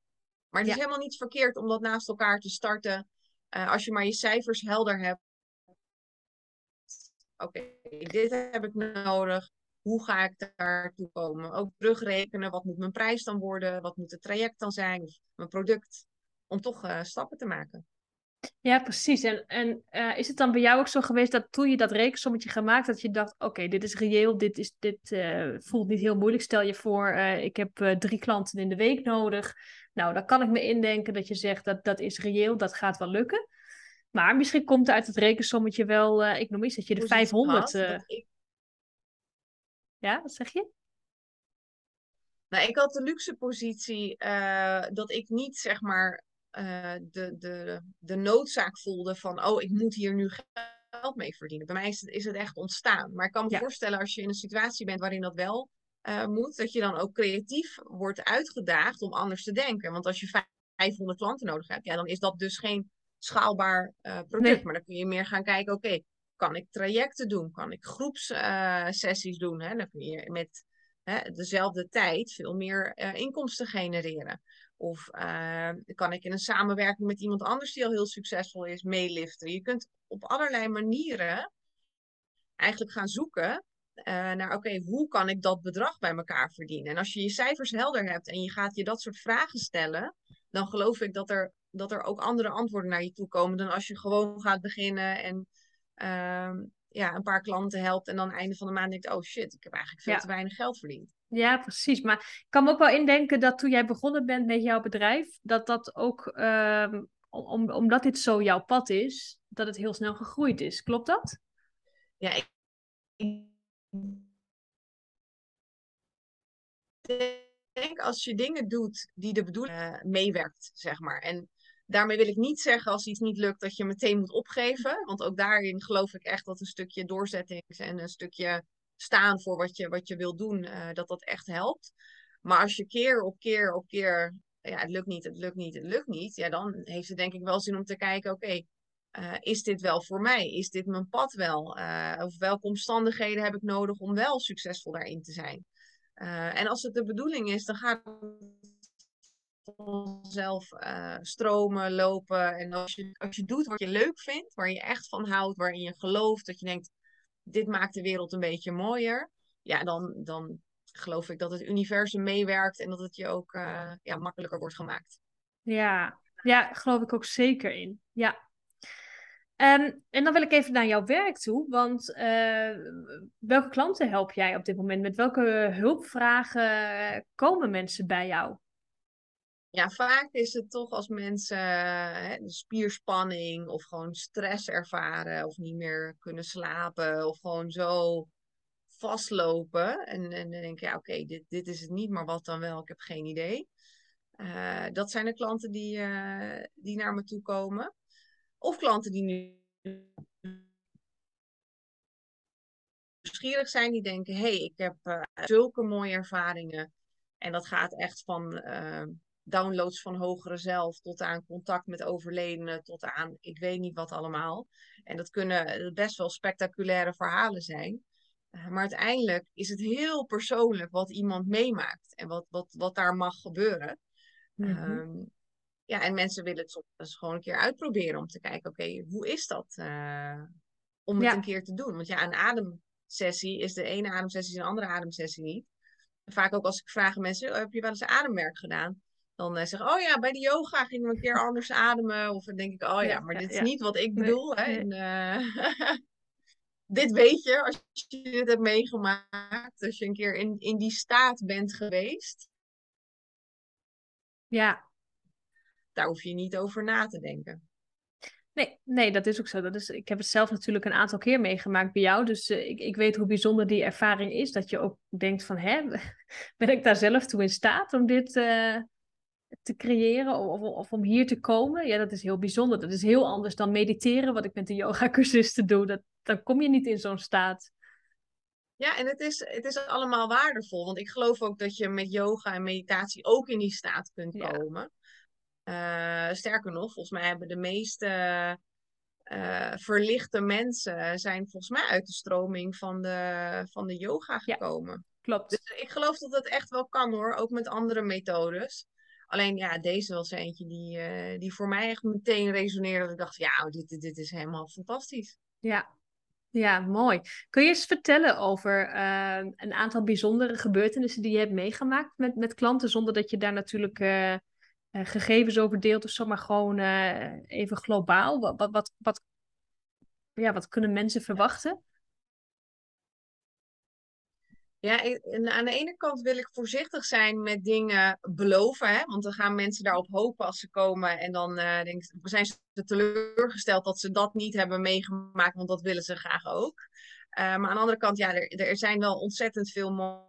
Maar het is helemaal niet verkeerd om dat naast elkaar te starten. Uh, als je maar je cijfers helder hebt. Oké, dit heb ik nodig. Hoe ga ik daartoe komen? Ook terugrekenen. Wat moet mijn prijs dan worden? Wat moet het traject dan zijn? Of mijn product? Om toch stappen te maken. Ja, precies. En, en uh, is het dan bij jou ook zo geweest dat toen je dat rekensommetje gemaakt, dat je dacht, oké, dit is reëel, dit, is, dit uh, voelt niet heel moeilijk. Stel je voor, uh, ik heb drie klanten in de week nodig. Nou, dan kan ik me indenken dat je zegt, dat, dat is reëel, dat gaat wel lukken. Maar misschien komt uit het rekensommetje wel, ik noem eens, dat je de 500... Ik... Ja, wat zeg je? Nou, ik had de luxe positie dat ik niet, zeg maar, uh, de, de, de noodzaak voelde van, oh, ik moet hier nu geld mee verdienen. Bij mij is het, is het echt ontstaan. Maar ik kan me voorstellen als je in een situatie bent waarin dat wel uh, moet, dat je dan ook creatief wordt uitgedaagd om anders te denken. Want als je 500 klanten nodig hebt, ja, dan is dat dus geen schaalbaar uh, product. Nee. Maar dan kun je meer gaan kijken, oké, okay, kan ik trajecten doen? Kan ik groepssessies doen? Hè? Dan kun je met hè, dezelfde tijd veel meer inkomsten genereren. Of uh, kan ik in een samenwerking met iemand anders die al heel succesvol is meeliften. Je kunt op allerlei manieren eigenlijk gaan zoeken uh, naar, oké, hoe kan ik dat bedrag bij elkaar verdienen? En als je je cijfers helder hebt en je gaat je dat soort vragen stellen, dan geloof ik dat er, dat er ook andere antwoorden naar je toe komen dan als je gewoon gaat beginnen en uh, ja, een paar klanten helpt en dan einde van de maand denkt, oh shit, ik heb eigenlijk veel te weinig geld verdiend. Ja, precies. Maar ik kan me ook wel indenken dat toen jij begonnen bent met jouw bedrijf, dat dat ook, um, om, omdat dit zo jouw pad is, dat het heel snel gegroeid is. Klopt dat? Ja, ik denk als je dingen doet die de bedoeling uh, meewerkt, zeg maar. En daarmee wil ik niet zeggen als iets niet lukt dat je meteen moet opgeven. Want ook daarin geloof ik echt dat een stukje doorzettings en een stukje staan voor wat je, wat je wil doen, uh, dat dat echt helpt. Maar als je keer op keer op keer, ja, het lukt niet, het lukt niet, het lukt niet, ja, dan heeft het denk ik wel zin om te kijken, oké, uh, is dit wel voor mij? Is dit mijn pad wel? Uh, of welke omstandigheden heb ik nodig om wel succesvol daarin te zijn? en als het de bedoeling is, dan gaat het zelf stromen, lopen. En als je, als je doet wat je leuk vindt, waar je echt van houdt, waarin je gelooft, dat je denkt, dit maakt de wereld een beetje mooier. Ja, dan, dan geloof ik dat het universum meewerkt en dat het je ook uh, ja, makkelijker wordt gemaakt. Ja, ja, geloof ik ook zeker in. Ja. Um, en dan wil ik even naar jouw werk toe, want uh, welke klanten help jij op dit moment? Met welke hulpvragen komen mensen bij jou? Ja, vaak is het toch als mensen hè, spierspanning of gewoon stress ervaren of niet meer kunnen slapen of gewoon zo vastlopen. En, en dan denk je, ja, oké, dit, dit is het niet, maar wat dan wel? Ik heb geen idee. Uh, dat zijn de klanten die, uh, die naar me toe komen. Of klanten die nu nieuwsgierig zijn, die denken, hé, hey, ik heb uh, zulke mooie ervaringen. En dat gaat echt van downloads van hogere zelf, tot aan contact met overledenen, tot aan ik weet niet wat allemaal. En dat kunnen best wel spectaculaire verhalen zijn. Uh, maar uiteindelijk is het heel persoonlijk wat iemand meemaakt en wat, wat, wat daar mag gebeuren. Mm -hmm. ja, en mensen willen het soms gewoon een keer uitproberen om te kijken, oké, okay, hoe is dat uh, om het ja. een keer te doen? Want ja, een adem ademsessie is de ene ademsessie een andere ademsessie niet. Vaak ook als ik vraag aan mensen, oh, heb je wel eens ademwerk gedaan? Dan uh, zeg oh ja, bij de yoga gingen we een keer anders ademen. Of dan denk ik, oh ja, maar dit is niet wat ik bedoel. hè? En, uh, dit weet je als je dit hebt meegemaakt. Als je een keer in, in die staat bent geweest. Ja. Daar hoef je niet over na te denken. Nee, nee, dat is ook zo. Dat is, ik heb het zelf natuurlijk een aantal keer meegemaakt bij jou. Dus uh, ik, ik weet hoe bijzonder die ervaring is. Dat je ook denkt van, hè, ben ik daar zelf toe in staat om dit uh, te creëren of, of, om hier te komen? Ja, dat is heel bijzonder. Dat is heel anders dan mediteren, wat ik met de yoga-cursisten doe. Dat, dan kom je niet in zo'n staat. Ja, en het is, het is allemaal waardevol. Want ik geloof ook dat je met yoga en meditatie ook in die staat kunt komen. Uh, sterker nog, volgens mij hebben de meeste uh, verlichte mensen zijn volgens mij uit de stroming van de, van de yoga gekomen. Ja, klopt. Dus ik geloof dat dat echt wel kan hoor, ook met andere methodes. Alleen ja, deze was eentje die, uh, die voor mij echt meteen resoneerde. Ik dacht, ja, oh, dit, dit is helemaal fantastisch. Ja, ja, mooi. Kun je eens vertellen over uh, een aantal bijzondere gebeurtenissen die je hebt meegemaakt met, met klanten, zonder dat je daar natuurlijk uh, gegevens over deelt of zo, maar gewoon even globaal? Wat, wat, wat, wat, ja, wat kunnen mensen verwachten? Ja, aan de ene kant wil ik voorzichtig zijn met dingen beloven. Hè? Want dan gaan mensen daarop hopen als ze komen. En dan uh, denk, zijn ze teleurgesteld dat ze dat niet hebben meegemaakt. Want dat willen ze graag ook. Uh, maar aan de andere kant, ja, er, er zijn wel ontzettend veel mooie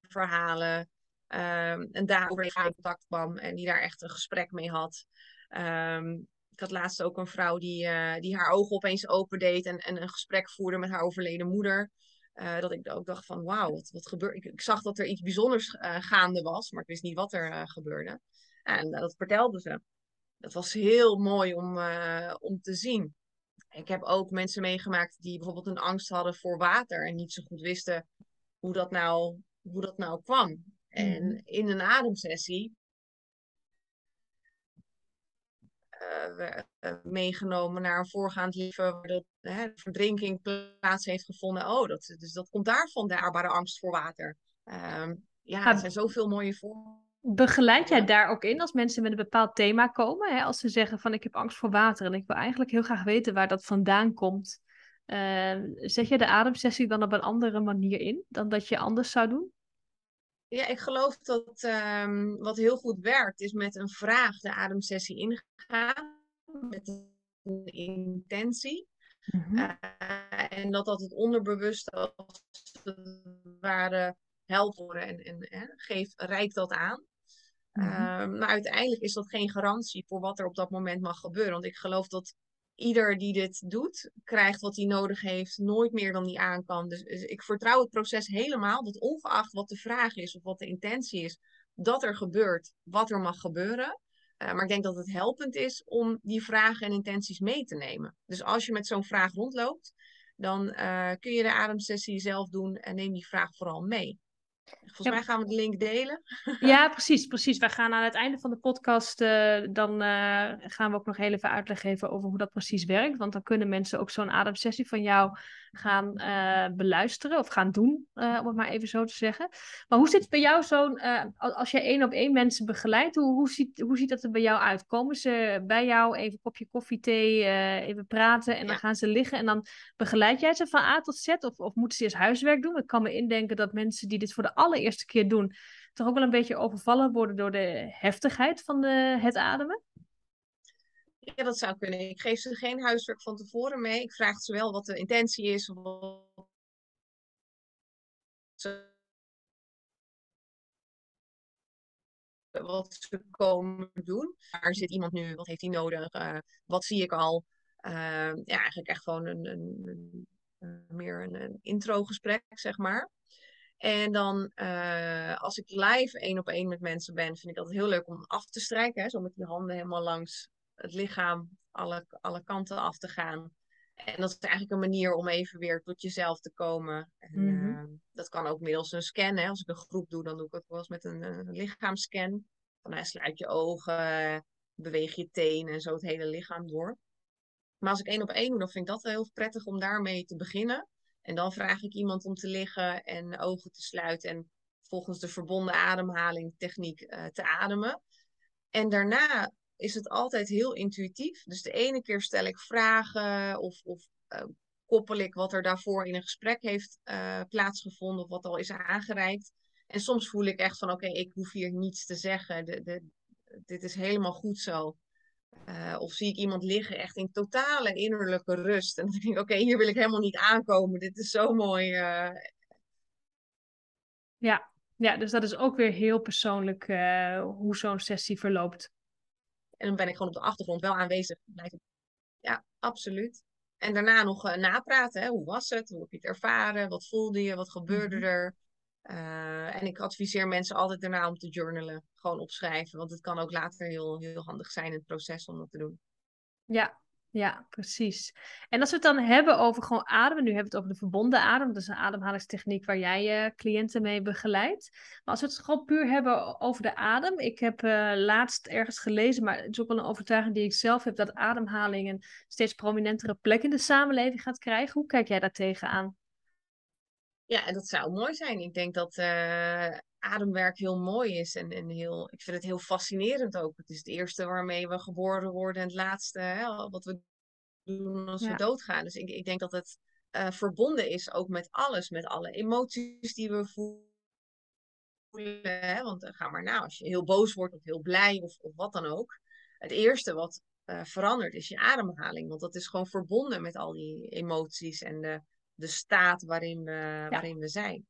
verhalen. Um, een dame over in contact kwam en die daar echt een gesprek mee had. Um, ik had laatst ook een vrouw die, uh, die haar ogen opeens opendeed en, en een gesprek voerde met haar overleden moeder. Uh, dat ik ook dacht van wauw, wat, wat gebeurt. Ik, ik, zag dat er iets bijzonders uh, gaande was, maar ik wist niet wat er gebeurde. En dat vertelde ze. Dat was heel mooi om, om te zien. Ik heb ook mensen meegemaakt die bijvoorbeeld een angst hadden voor water en niet zo goed wisten hoe dat nou, hoe dat nou kwam. En mhm. in een ademsessie uh, meegenomen naar een voorgaand leven waar de, hè, verdrinking plaats heeft gevonden. Oh, dat, dus dat komt daarvan, de aardbare angst voor water. Um, ja, er zijn zoveel mooie voorbeelden. Begeleid jij daar ook in als mensen met een bepaald thema komen? Hè? Als ze zeggen van ik heb angst voor water en ik wil eigenlijk heel graag weten waar dat vandaan komt. Uh, zet je de ademsessie dan op een andere manier in dan dat je anders zou doen? Ja, ik geloof dat um, wat heel goed werkt, is met een vraag de ademsessie ingaan. Met een intentie. Mm -hmm. uh, en dat dat het onderbewuste als het ware helpt worden en, en, reikt dat aan. Mm -hmm. uh, maar uiteindelijk is dat geen garantie voor wat er op dat moment mag gebeuren. Want ik geloof dat ieder die dit doet, krijgt wat hij nodig heeft, nooit meer dan die aan kan. Dus, dus, ik vertrouw het proces helemaal, dat ongeacht wat de vraag is of wat de intentie is, dat er gebeurt wat er mag gebeuren. Uh, maar ik denk dat het helpend is om die vragen en intenties mee te nemen. Dus als je met zo'n vraag rondloopt, dan uh, kun je de ademsessie zelf doen en neem die vraag vooral mee. Volgens ja. mij gaan we de link delen. Ja, precies, precies. Wij gaan aan het einde van de podcast, uh, dan uh, gaan we ook nog heel even uitleg geven over hoe dat precies werkt. Want dan kunnen mensen ook zo'n ademsessie van jou gaan uh, beluisteren of gaan doen, om het maar even zo te zeggen. Maar hoe zit het bij jou zo'n, als je één op één mensen begeleidt, hoe, hoe, ziet, hoe ziet dat er bij jou uit? Komen ze bij jou even een kopje koffie, thee, even praten en ja. dan gaan ze liggen en dan begeleid jij ze van A tot Z of, of moeten ze eerst huiswerk doen? Ik kan me indenken dat mensen die dit voor de allereerste keer doen, toch ook wel een beetje overvallen worden door de heftigheid van de, het ademen? Ja, dat zou kunnen. Ik geef ze geen huiswerk van tevoren mee. Ik vraag ze wel wat de intentie is. Wat ze, komen doen. Waar zit iemand nu? Wat heeft hij nodig? Uh, wat zie ik al? Uh, ja, eigenlijk echt gewoon een, een, meer een, een intro-gesprek, zeg maar. En dan, uh, als ik live één op één met mensen ben, vind ik dat heel leuk om af te strijken. Hè? Zo met die handen helemaal langs het lichaam, alle, alle kanten af te gaan. En dat is eigenlijk een manier om even weer tot jezelf te komen. En, mm -hmm. uh, dat kan ook middels een scan. Hè? Als ik een groep doe, dan doe ik het wel eens met een, een lichaamscan. Dan uh, sluit je ogen, beweeg je tenen en zo het hele lichaam door. Maar als ik één op één doe, dan vind ik dat heel prettig om daarmee te beginnen. En dan vraag ik iemand om te liggen en ogen te sluiten en volgens de verbonden ademhaling techniek uh, te ademen. En daarna is het altijd heel intuïtief. Dus de ene keer stel ik vragen of, of uh, koppel ik wat er daarvoor in een gesprek heeft uh, plaatsgevonden of wat al is aangereikt. En soms voel ik echt van oké, ik hoef hier niets te zeggen. De, de, dit is helemaal goed zo. Uh, of zie ik iemand liggen echt in totale innerlijke rust. En dan denk ik, oké, hier wil ik helemaal niet aankomen. Dit is zo mooi. Ja. ja, dus dat is ook weer heel persoonlijk hoe zo'n sessie verloopt. En dan ben ik gewoon op de achtergrond wel aanwezig. Ja, absoluut. En daarna nog napraten. Hè? Hoe was het? Hoe heb je het ervaren? Wat voelde je? Wat gebeurde mm -hmm. er? Uh, en ik adviseer mensen altijd daarna om te journalen. Gewoon opschrijven. Want het kan ook later heel, heel handig zijn in het proces om dat te doen. Ja, ja, precies. En als we het dan hebben over gewoon ademen. Nu hebben we het over de verbonden adem. Dat is een ademhalingstechniek waar jij je cliënten mee begeleidt. Maar als we het gewoon puur hebben over de adem. Ik heb uh, laatst ergens gelezen, maar het is ook wel een overtuiging die ik zelf heb. Dat ademhaling een steeds prominentere plek in de samenleving gaat krijgen. Hoe kijk jij daar tegenaan? Ja, en dat zou mooi zijn. Ik denk dat uh, ademwerk heel mooi is en, en heel, ik vind het heel fascinerend ook. Het is het eerste waarmee we geboren worden en het laatste hè, wat we doen als ja. we doodgaan. Dus ik, ik denk dat het uh, verbonden is ook met alles, met alle emoties die we voelen. Hè? Want uh, ga maar na, als je heel boos wordt of heel blij of, of wat dan ook. Het eerste wat verandert is je ademhaling, want dat is gewoon verbonden met al die emoties en de de staat waarin we, ja. waarin we zijn.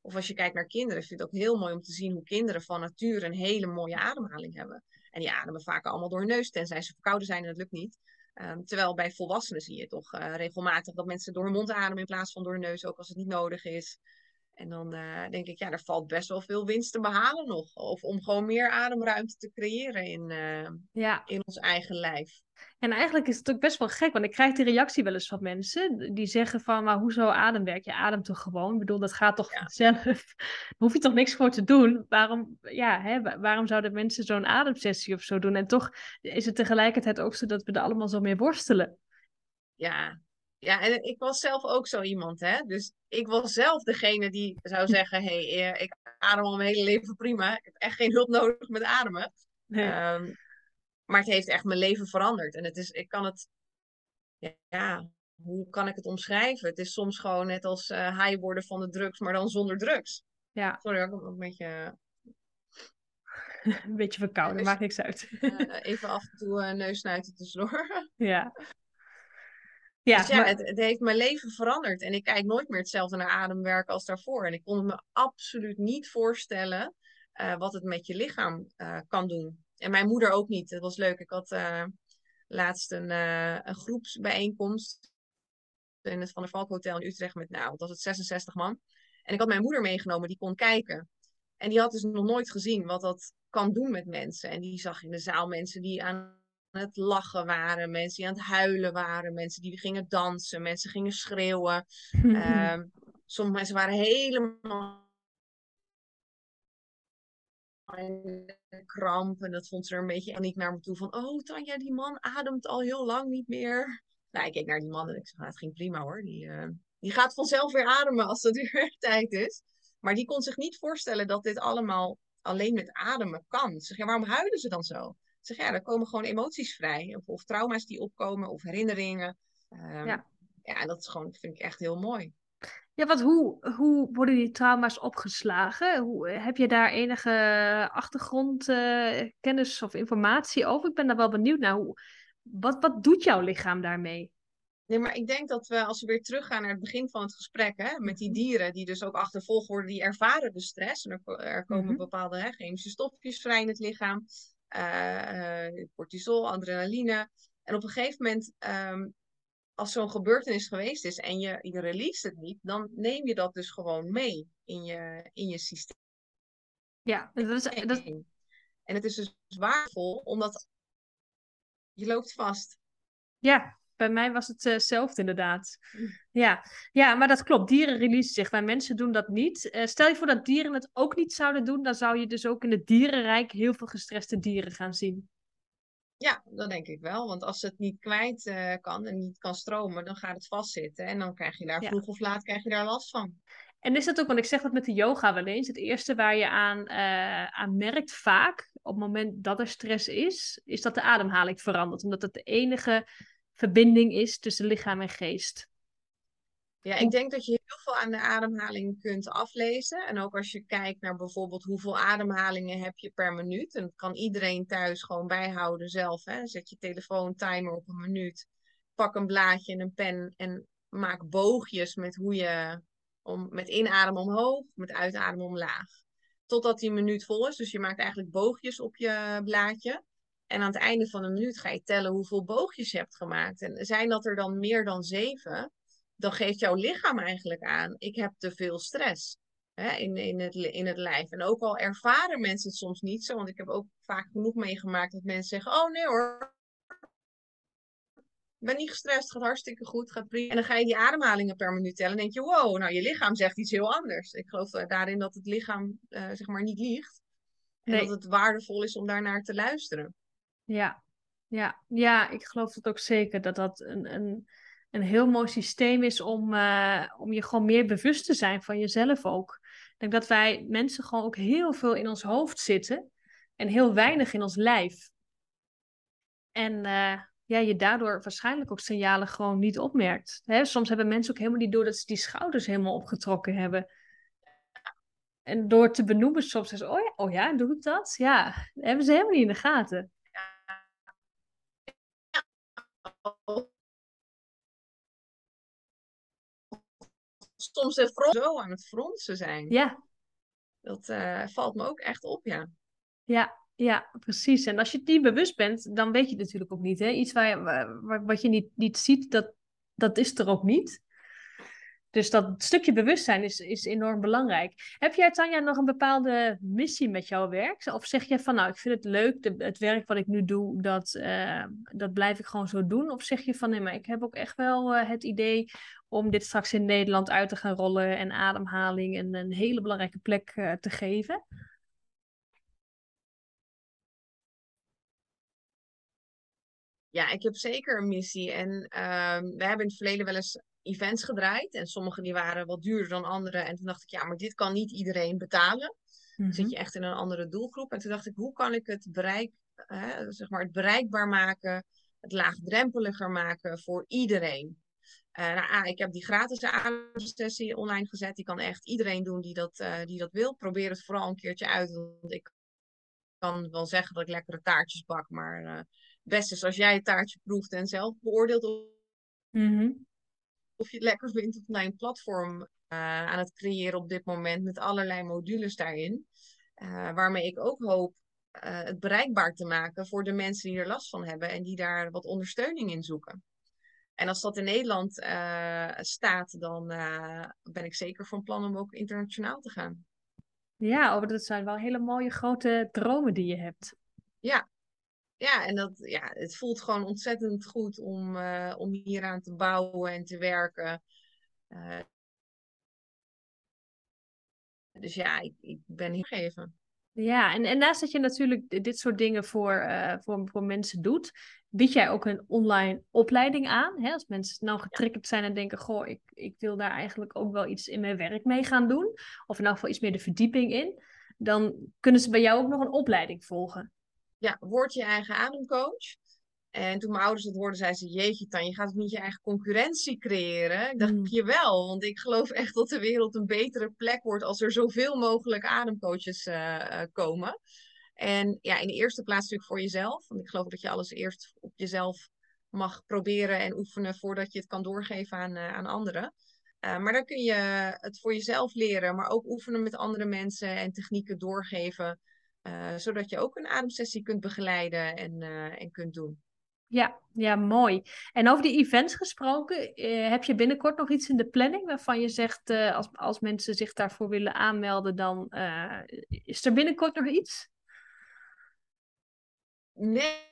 Of als je kijkt naar kinderen, vind ik het ook heel mooi om te zien hoe kinderen van nature een hele mooie ademhaling hebben. En die ademen vaak allemaal door hun neus, tenzij ze verkouden zijn en dat lukt niet. Um, terwijl bij volwassenen zie je toch uh, regelmatig dat mensen door hun mond ademen in plaats van door hun neus, ook als het niet nodig is. En dan uh, denk ik, ja, er valt best wel veel winst te behalen nog. Of om gewoon meer ademruimte te creëren in, uh, ja. in ons eigen lijf. En eigenlijk is het ook best wel gek, want ik krijg die reactie wel eens van mensen die zeggen van, maar hoezo ademwerk? Je ademt toch gewoon? Ik bedoel, dat gaat toch ja. vanzelf? Daar hoef je toch niks voor te doen? Waarom, ja, hè, waarom zouden mensen zo'n ademsessie of zo doen? En toch is het tegelijkertijd ook zo dat we er allemaal zo mee worstelen. Ja, ja, en ik was zelf ook zo iemand, hè. Dus ik was zelf degene die zou zeggen, hé, hey, ik adem al mijn hele leven prima. Ik heb echt geen hulp nodig met ademen. Nee. Um, maar het heeft echt mijn leven veranderd. En het is, ik kan het, ja, hoe kan ik het omschrijven? Het is soms gewoon net als uh, high worden van de drugs, maar dan zonder drugs. Ja. Sorry, ik een beetje... een beetje verkouden, dus, maakt niks uit. uh, even af en toe uh, neus snuiten tussendoor. ja. Ja, dus ja maar... het, het, heeft mijn leven veranderd. En ik kijk nooit meer hetzelfde naar ademwerk als daarvoor. En ik kon me absoluut niet voorstellen uh, wat het met je lichaam uh, kan doen. En mijn moeder ook niet. Het was leuk. Ik had uh, laatst een, een groepsbijeenkomst in het Van der Valk Hotel in Utrecht met, nou, wat was het, 66 man. En ik had mijn moeder meegenomen, die kon kijken. En die had dus nog nooit gezien wat dat kan doen met mensen. En die zag in de zaal mensen die aan het lachen waren, mensen die aan het huilen waren, mensen die gingen dansen, mensen gingen schreeuwen. uh, sommige mensen waren helemaal kramp en dat vond ze er een beetje paniek naar me toe van, oh Tanja, die man ademt al heel lang niet meer. Nou, ik keek naar die man en ik zei, het ging prima hoor. Die, uh, die gaat vanzelf weer ademen als het weer tijd is. Maar die kon zich niet voorstellen dat dit allemaal alleen met ademen kan. Zeg, ja, waarom huilen ze dan zo? Zeg ja, er komen gewoon emoties vrij. Of, of trauma's die opkomen, of herinneringen. Um, ja. ja, dat is gewoon, vind ik echt heel mooi. Ja, wat, hoe, hoe worden die trauma's opgeslagen? Hoe, heb je daar enige achtergrondkennis uh, of informatie over? Ik ben daar wel benieuwd naar. Hoe, wat, wat doet jouw lichaam daarmee? Nee, maar ik denk dat we, als we weer teruggaan naar het begin van het gesprek, hè, met die mhm. dieren die dus ook achtervolgd worden, die ervaren de stress. En er, er komen mm-hmm. bepaalde hè, chemische stofjes vrij in het lichaam uh, cortisol, adrenaline. En op een gegeven moment, um, als zo'n gebeurtenis geweest is en je, je release het niet, dan neem je dat dus gewoon mee in je, in je systeem. Ja, dat is, dat... En het is dus waardevol, omdat je loopt vast. Ja, bij mij was het hetzelfde uh inderdaad. Ja. ja, maar dat klopt. Dieren releasen zich. Wij mensen doen dat niet. Uh, stel je voor dat dieren het ook niet zouden doen, dan zou je dus ook in het dierenrijk heel veel gestreste dieren gaan zien. Ja, dat denk ik wel. Want als het niet kwijt uh, kan en niet kan stromen, dan gaat het vastzitten. En dan krijg je daar vroeg of laat krijg je daar last van. En is dat ook, want ik zeg dat met de yoga wel eens, het eerste waar je aan, uh, aan merkt vaak, op het moment dat er stress is, is dat de ademhaling verandert. Omdat het de enige verbinding is tussen lichaam en geest. Ja, ik denk dat je heel veel aan de ademhaling kunt aflezen. En ook als je kijkt naar bijvoorbeeld hoeveel ademhalingen heb je per minuut. En dat kan iedereen thuis gewoon bijhouden zelf. Hè. Zet je telefoon timer op een minuut. Pak een blaadje en een pen en maak boogjes met hoe je om, met inademen omhoog, met uitademen omlaag. Totdat die minuut vol is. Dus je maakt eigenlijk boogjes op je blaadje. En aan het einde van een minuut ga je tellen hoeveel boogjes je hebt gemaakt. En zijn dat er dan meer dan zeven, dan geeft jouw lichaam eigenlijk aan, ik heb te veel stress hè, in, in, het, in het lijf. En ook al ervaren mensen het soms niet zo, want ik heb ook vaak genoeg meegemaakt dat mensen zeggen, oh nee hoor, ben niet gestrest, gaat hartstikke goed, gaat prima. En dan ga je die ademhalingen per minuut tellen en denk je, wow, nou je lichaam zegt iets heel anders. Ik geloof daarin dat het lichaam uh, zeg maar niet liegt. En dat het waardevol is om daarnaar te luisteren. Ja, ja, ja, ik geloof dat ook zeker. Dat dat een, een, een heel mooi systeem is om, uh, om je gewoon meer bewust te zijn van jezelf ook. Ik denk dat wij mensen gewoon ook heel veel in ons hoofd zitten en heel weinig in ons lijf. En uh, ja, je daardoor waarschijnlijk ook signalen gewoon niet opmerkt. Hè? Soms hebben mensen ook helemaal niet door dat ze die schouders helemaal opgetrokken hebben. En door te benoemen soms ze, oh ja, oh ja, doe ik dat? Ja, hebben ze helemaal niet in de gaten. Soms het front zo aan het fronsen zijn. Ja. Dat uh, valt me ook echt op, ja. Ja, ja, precies. En als je die bewust bent, dan weet je het natuurlijk ook niet. Hè? Iets waar, je, waar, wat je niet, niet ziet, dat, dat is er ook niet. Dus dat stukje bewustzijn is, is enorm belangrijk. Heb jij, Tanja, nog een bepaalde missie met jouw werk? Of zeg je van, nou, ik vind het leuk, het werk wat ik nu doe, dat, uh, dat blijf ik gewoon zo doen? Of zeg je van, nee, maar ik heb ook echt wel uh, het idee om dit straks in Nederland uit te gaan rollen en ademhaling een, hele belangrijke plek uh, te geven? Ja, ik heb zeker een missie. En uh, we hebben in het verleden wel eens events gedraaid. En sommige die waren wat duurder dan andere. En toen dacht ik, ja, maar dit kan niet iedereen betalen. Zit mhm. je echt in een andere doelgroep. En toen dacht ik, hoe kan ik het, bereik, hè, zeg maar het bereikbaar maken, het laagdrempeliger maken voor iedereen? Uh, nou, ik heb die gratis ademsessie online gezet. Die kan echt iedereen doen die dat, uh, die dat wil. Probeer het vooral een keertje uit. Want ik kan wel zeggen dat ik lekkere taartjes bak. Maar uh, best is als jij het taartje proeft en zelf beoordeelt. Of je het lekker vindt op mijn platform aan het creëren op dit moment. Met allerlei modules daarin. waarmee ik ook hoop het bereikbaar te maken voor de mensen die er last van hebben. En die daar wat ondersteuning in zoeken. En als dat in Nederland staat, dan ben ik zeker van plan om ook internationaal te gaan. Ja, oh, dat zijn wel hele mooie grote dromen die je hebt. Ja, ja en dat, ja, het voelt gewoon ontzettend goed om, uh, om hieraan te bouwen en te werken. dus ja, ik, ik ben hier gegeven. Ja, en, en naast dat je natuurlijk dit soort dingen voor, voor, voor mensen doet, bied jij ook een online opleiding aan? Hè? Als mensen nou getriggerd zijn en denken, goh, ik, ik wil daar eigenlijk ook wel iets in mijn werk mee gaan doen. Of in elk geval iets meer de verdieping in. Dan kunnen ze bij jou ook nog een opleiding volgen. Ja, word je eigen ademcoach. En toen mijn ouders het hoorden, zeiden ze: Jeetje, dan je gaat ook niet je eigen concurrentie creëren. Ik dacht, mm. jawel, want ik geloof echt dat de wereld een betere plek wordt als er zoveel mogelijk ademcoaches uh, komen. En ja, in de eerste plaats natuurlijk voor jezelf. Want ik geloof dat je alles eerst op jezelf mag proberen en oefenen voordat je het kan doorgeven aan, uh, aan anderen. Uh, maar dan kun je het voor jezelf leren, maar ook oefenen met andere mensen en technieken doorgeven. Uh, zodat je ook een ademsessie kunt begeleiden en, en kunt doen. Ja, ja, mooi. En over die events gesproken, heb je binnenkort nog iets in de planning waarvan je zegt, als, als mensen zich daarvoor willen aanmelden, dan is er binnenkort nog iets? Nee.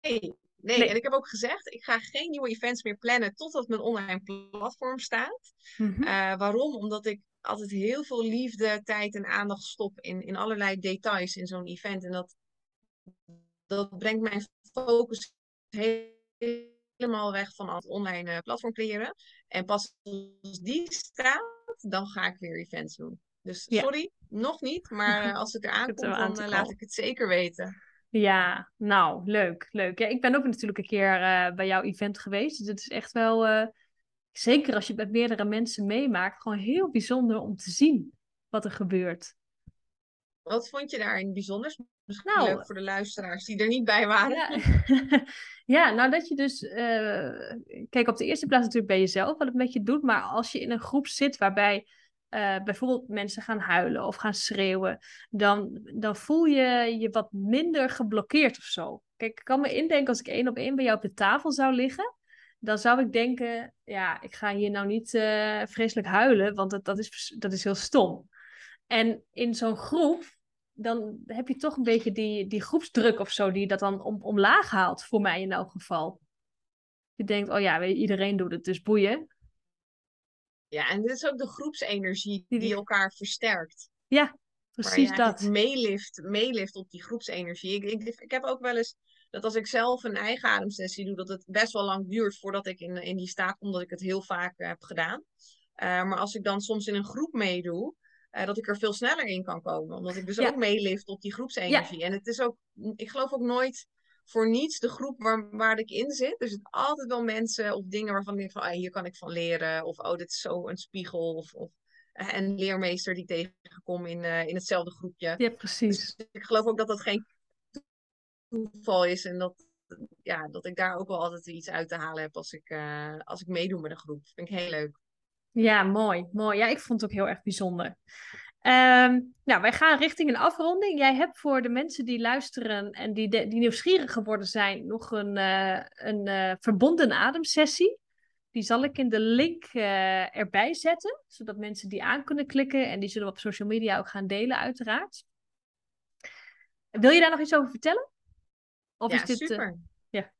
Nee. Nee, en ik heb ook gezegd, ik ga geen nieuwe events meer plannen totdat mijn online platform staat. Mm waarom? Omdat ik altijd heel veel liefde, tijd en aandacht stop in, in allerlei details in zo'n event. En dat, dat brengt mijn focus helemaal weg van het online platform creëren. En pas als die staat, dan ga ik weer events doen. Dus sorry, nog niet. Maar als het eraan komt, dan laat ik het zeker weten. Ja, nou, leuk, leuk. Ja, ik ben ook natuurlijk een keer uh, bij jouw event geweest. Dus het is echt wel, uh, zeker als je met meerdere mensen meemaakt, gewoon heel bijzonder om te zien wat er gebeurt. Wat vond je daarin bijzonders? Misschien nou, leuk voor de luisteraars die er niet bij waren. Ja, ja nou dat je dus... Uh, kijk, op de eerste plaats natuurlijk bij jezelf wat het met je doet. Maar als je in een groep zit waarbij uh, bijvoorbeeld mensen gaan huilen of gaan schreeuwen, dan, dan voel je je wat minder geblokkeerd of zo. Kijk, ik kan me indenken als ik één op één bij jou op de tafel zou liggen, dan zou ik denken, ja, ik ga hier nou niet uh, vreselijk huilen, want dat, dat, is, dat is heel stom. En in zo'n groep, dan heb je toch een beetje die, die groepsdruk of zo, die dat dan om, omlaag haalt, voor mij in elk geval. Je denkt, oh ja, iedereen doet het, dus boeien. Ja, en dit is ook de groepsenergie die elkaar versterkt. Ja, precies dat. Meelift, meelift op die groepsenergie. Ik, ik, ik heb ook wel eens dat als ik zelf een eigen ademsessie doe, dat het best wel lang duurt voordat ik in, in die staat kom, omdat ik het heel vaak heb gedaan. Uh, maar als ik dan soms in een groep meedoe, uh, dat ik er veel sneller in kan komen. Omdat ik dus ook meelift op die groepsenergie. En het is ook, ik geloof ook nooit voor niets de groep waar, waar ik in zit. Er zitten altijd wel mensen of dingen waarvan ik denk van, ah, hier kan ik van leren. Of, oh, dit is zo een spiegel. Of, of een leermeester die tegenkom in, uh, in hetzelfde groepje. Ja, precies. Dus ik geloof ook dat dat geen toeval is. En dat, ja, dat ik daar ook wel altijd iets uit te halen heb als ik, uh, als ik meedoe met een groep. Vind ik heel leuk. Ja, mooi, mooi. Ja, ik vond het ook heel erg bijzonder. Um, nou, wij gaan richting een afronding. Jij hebt voor de mensen die luisteren en die, die nieuwsgierig geworden zijn, nog een, uh, een uh, verbonden ademsessie. Die zal ik in de link erbij zetten, zodat mensen die aan kunnen klikken en die zullen we op social media ook gaan delen, uiteraard. Wil je daar nog iets over vertellen? Of ja, is dit, super. ja.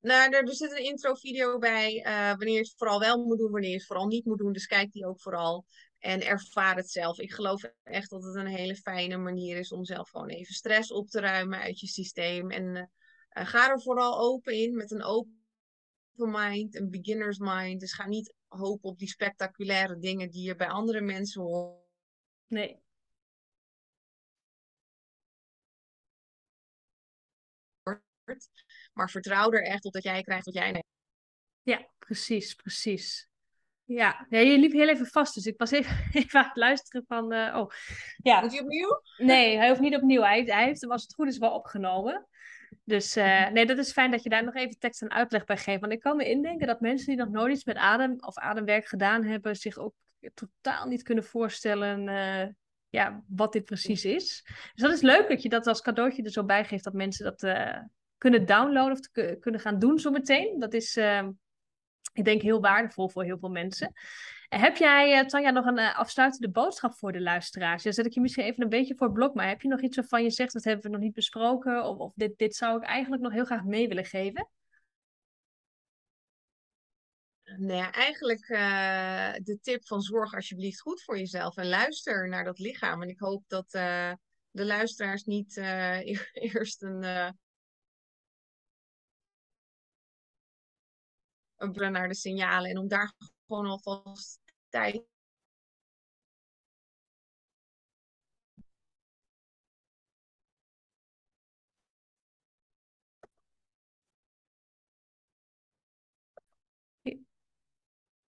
Nou, er, er zit een intro-video bij wanneer je het vooral wel moet doen, wanneer je het vooral niet moet doen. Dus kijk die ook vooral. En ervaar het zelf. Ik geloof echt dat het een hele fijne manier is om zelf gewoon even stress op te ruimen uit je systeem. En uh, ga er vooral open in met een open mind, een beginner's mind. Dus ga niet hopen op die spectaculaire dingen die je bij andere mensen hoort. Nee. Maar vertrouw er echt op dat jij krijgt wat jij neemt. Ja, precies, precies. Ja. ja, je liep heel even vast, dus ik was even, even aan het luisteren van... Uh, oh, ja. Moet hij opnieuw? Nee, hij hoeft niet opnieuw. Hij, hij heeft als het goed is wel opgenomen. Dus uh, nee, dat is fijn dat je daar nog even tekst en uitleg bij geeft. Want ik kan me indenken dat mensen die nog nooit iets met adem of ademwerk gedaan hebben... zich ook totaal niet kunnen voorstellen uh, ja, wat dit precies is. Dus dat is leuk dat je dat als cadeautje er zo bij geeft... dat mensen dat kunnen downloaden of te, kunnen gaan doen zometeen. Dat is ik denk heel waardevol voor heel veel mensen. Heb jij, uh, Tanja, nog een uh, afsluitende boodschap voor de luisteraars? Dan zet ik je misschien even een beetje voor het blok, maar heb je nog iets waarvan je zegt, dat hebben we nog niet besproken, of, of dit, dit zou ik eigenlijk nog heel graag mee willen geven? Nou eigenlijk uh, de tip van zorg alsjeblieft goed voor jezelf en luister naar dat lichaam. En ik hoop dat de luisteraars niet eerst een naar de signalen en om daar gewoon alvast tijd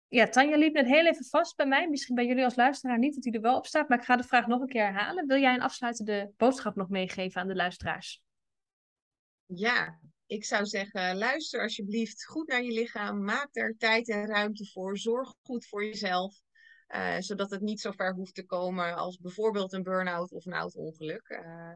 Ja, Tanja liep net heel even vast bij mij. Misschien bij jullie als luisteraar niet dat hij er wel op staat. Maar ik ga de vraag nog een keer herhalen. Wil jij een afsluitende boodschap nog meegeven aan de luisteraars? Ja, ik zou zeggen, luister alsjeblieft goed naar je lichaam. Maak er tijd en ruimte voor. Zorg goed voor jezelf. Uh, zodat het niet zo ver hoeft te komen als bijvoorbeeld een burn-out of een auto-ongeluk. Uh,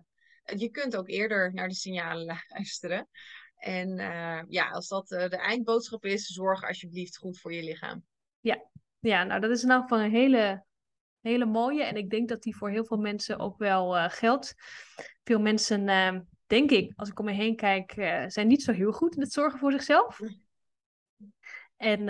je kunt ook eerder naar de signalen luisteren. En uh, ja, als dat de eindboodschap is, zorg alsjeblieft goed voor je lichaam. Ja, ja nou dat is in elk geval een hele, hele mooie. En ik denk dat die voor heel veel mensen ook wel geldt. Veel mensen denk ik, als ik om me heen kijk, uh, zijn niet zo heel goed in het zorgen voor zichzelf. En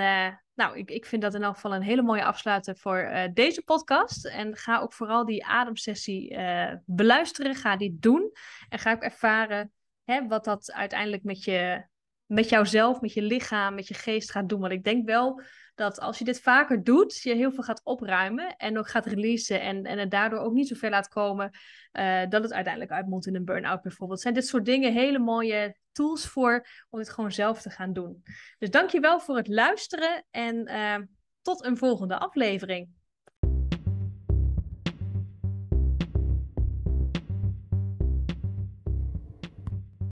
nou, ik, ik vind dat in elk geval een hele mooie afsluiter voor deze podcast. En ga ook vooral die ademsessie beluisteren. Ga die doen. En ga ook ervaren hè, wat dat uiteindelijk met, je, met jouzelf, met je lichaam, met je geest gaat doen. Want ik denk wel dat als je dit vaker doet, je heel veel gaat opruimen en ook gaat releasen en, en het daardoor ook niet zo ver laat komen uh, dat het uiteindelijk uitmondt in een burn-out bijvoorbeeld. Zijn dit soort dingen hele mooie tools voor om het gewoon zelf te gaan doen. Dus dankjewel voor het luisteren en uh, tot een volgende aflevering.